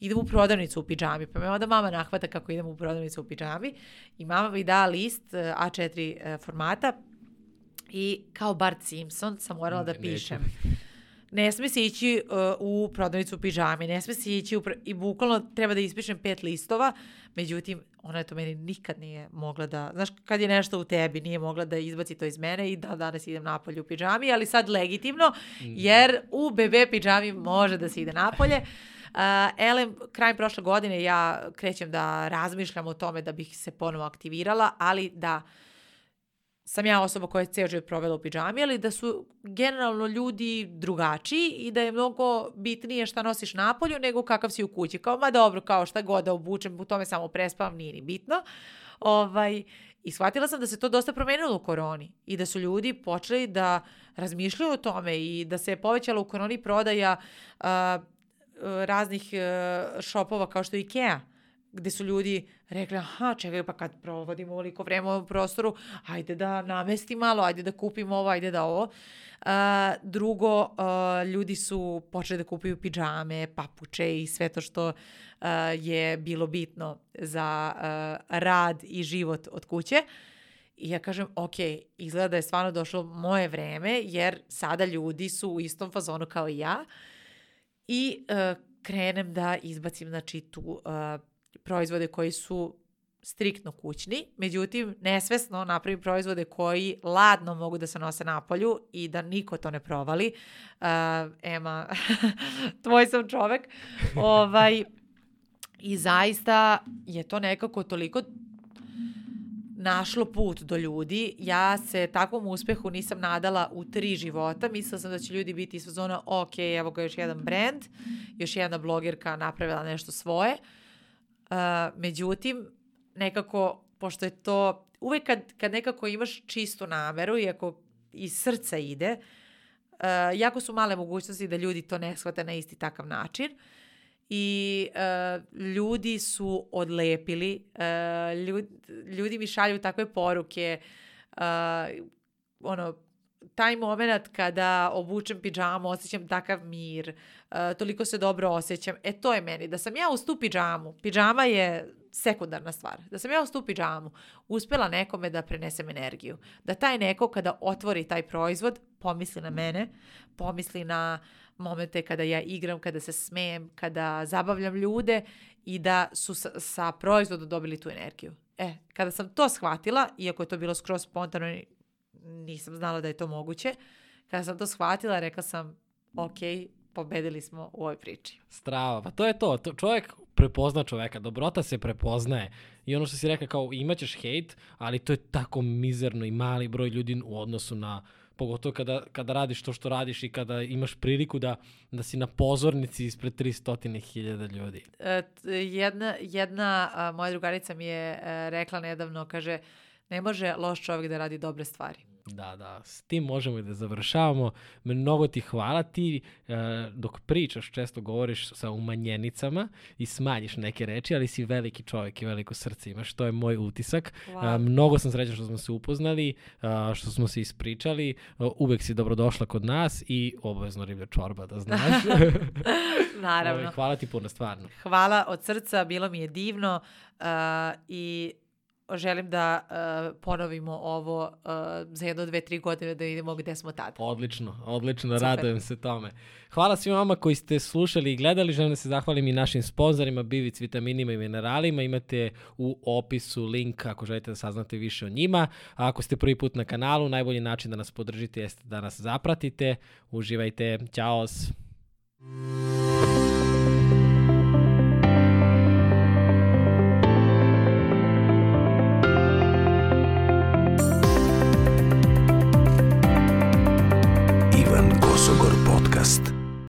Idem u prodavnicu u pidžami, pa me onda mama nahvata kako idem u prodavnicu u pidžami i mama mi da list eh, A4 eh, formata i kao Bart Simpson sam morala da pišem. Ne sme se ići uh, u prodavnicu u pidžami, ne sme se ići u... I bukvalno treba da ispišem pet listova, međutim, ona je to meni nikad nije mogla da, znaš, kad je nešto u tebi, nije mogla da izbaci to iz mene i da danas idem napolje u pidžami, ali sad legitimno, mm. jer u bebe pidžami može da se ide napolje. Uh, elem, krajem prošle godine ja krećem da razmišljam o tome da bih se ponovo aktivirala, ali da sam ja osoba koja je ceo život provela u pidžami, ali da su generalno ljudi drugačiji i da je mnogo bitnije šta nosiš napolju nego kakav si u kući. Kao, ma dobro, kao šta god da obučem, u tome samo prespavam, nije ni bitno. Ovaj, I shvatila sam da se to dosta promenilo u koroni i da su ljudi počeli da razmišljaju o tome i da se je povećala u koroni prodaja uh, raznih uh, šopova kao što je Ikea gde su ljudi rekli, aha, čekaj, pa kad provodimo ovoliko vreme u prostoru, ajde da namesti malo, ajde da kupimo ovo, ajde da ovo. Uh, drugo, uh, ljudi su počeli da kupuju pidžame, papuče i sve to što uh, je bilo bitno za uh, rad i život od kuće. I ja kažem, ok, izgleda da je stvarno došlo moje vreme, jer sada ljudi su u istom fazonu kao i ja. I uh, krenem da izbacim, znači, tu uh, proizvode koji su striktno kućni, međutim nesvesno napravim proizvode koji ladno mogu da se nose napolju i da niko to ne provali. Uh, Ema, tvoj sam čovek. ovaj, I zaista je to nekako toliko našlo put do ljudi. Ja se takvom uspehu nisam nadala u tri života. Mislila sam da će ljudi biti iz zona, ok, evo ga još jedan brand, još jedna blogerka napravila nešto svoje. Uh, međutim, nekako, pošto je to, uvek kad, kad nekako imaš čistu nameru i ako iz srca ide, uh, jako su male mogućnosti da ljudi to ne shvate na isti takav način. I uh, ljudi su odlepili, uh, ljudi, ljudi mi šalju takve poruke, uh, ono, taj moment kada obučem pidžamu, osjećam takav mir, uh, toliko se dobro osjećam. E to je meni. Da sam ja uz tu pidžamu, pidžama je sekundarna stvar, da sam ja uz tu pidžamu uspela nekome da prenesem energiju. Da taj neko kada otvori taj proizvod pomisli na mene, pomisli na momente kada ja igram, kada se smejem, kada zabavljam ljude i da su sa, sa proizvodom dobili tu energiju. E, kada sam to shvatila, iako je to bilo skroz spontano, nisam znala da je to moguće, kada sam to shvatila, rekla sam, ok, pobedili smo u ovoj priči. Strava, pa to je to. to čovjek prepozna čoveka, dobrota se prepoznaje. I ono što si rekao, kao imaćeš hejt, ali to je tako mizerno i mali broj ljudi u odnosu na pogotovo kada, kada radiš to što radiš i kada imaš priliku da, da si na pozornici ispred 300.000 ljudi. E, jedna, jedna a, moja drugarica mi je a, e, rekla nedavno, kaže, ne može loš čovjek da radi dobre stvari. Da, da, s tim možemo i da završavamo. Mnogo ti hvala ti e, dok pričaš često govoriš sa umanjenicama i smanjiš neke reči, ali si veliki čovjek i veliko srce imaš, to je moj utisak. Wow. E, mnogo sam srećan što smo se upoznali, e, što smo se ispričali, e, uvek si dobrodošla kod nas i obavezno riblja čorba da znaš. Naravno. hvala ti puno, stvarno. Hvala od srca, bilo mi je divno uh, i želim da uh, ponovimo ovo uh, za jedno, dve, tri godine da vidimo gde smo tada. Odlično, odlično, Super. radujem se tome. Hvala svima vama koji ste slušali i gledali. Želim da se zahvalim i našim sponzorima Bivic vitaminima i mineralima. Imate u opisu link ako želite da saznate više o njima. A ako ste prvi put na kanalu, najbolji način da nas podržite jeste da nas zapratite. Uživajte. Ćao! Kosogor podcast.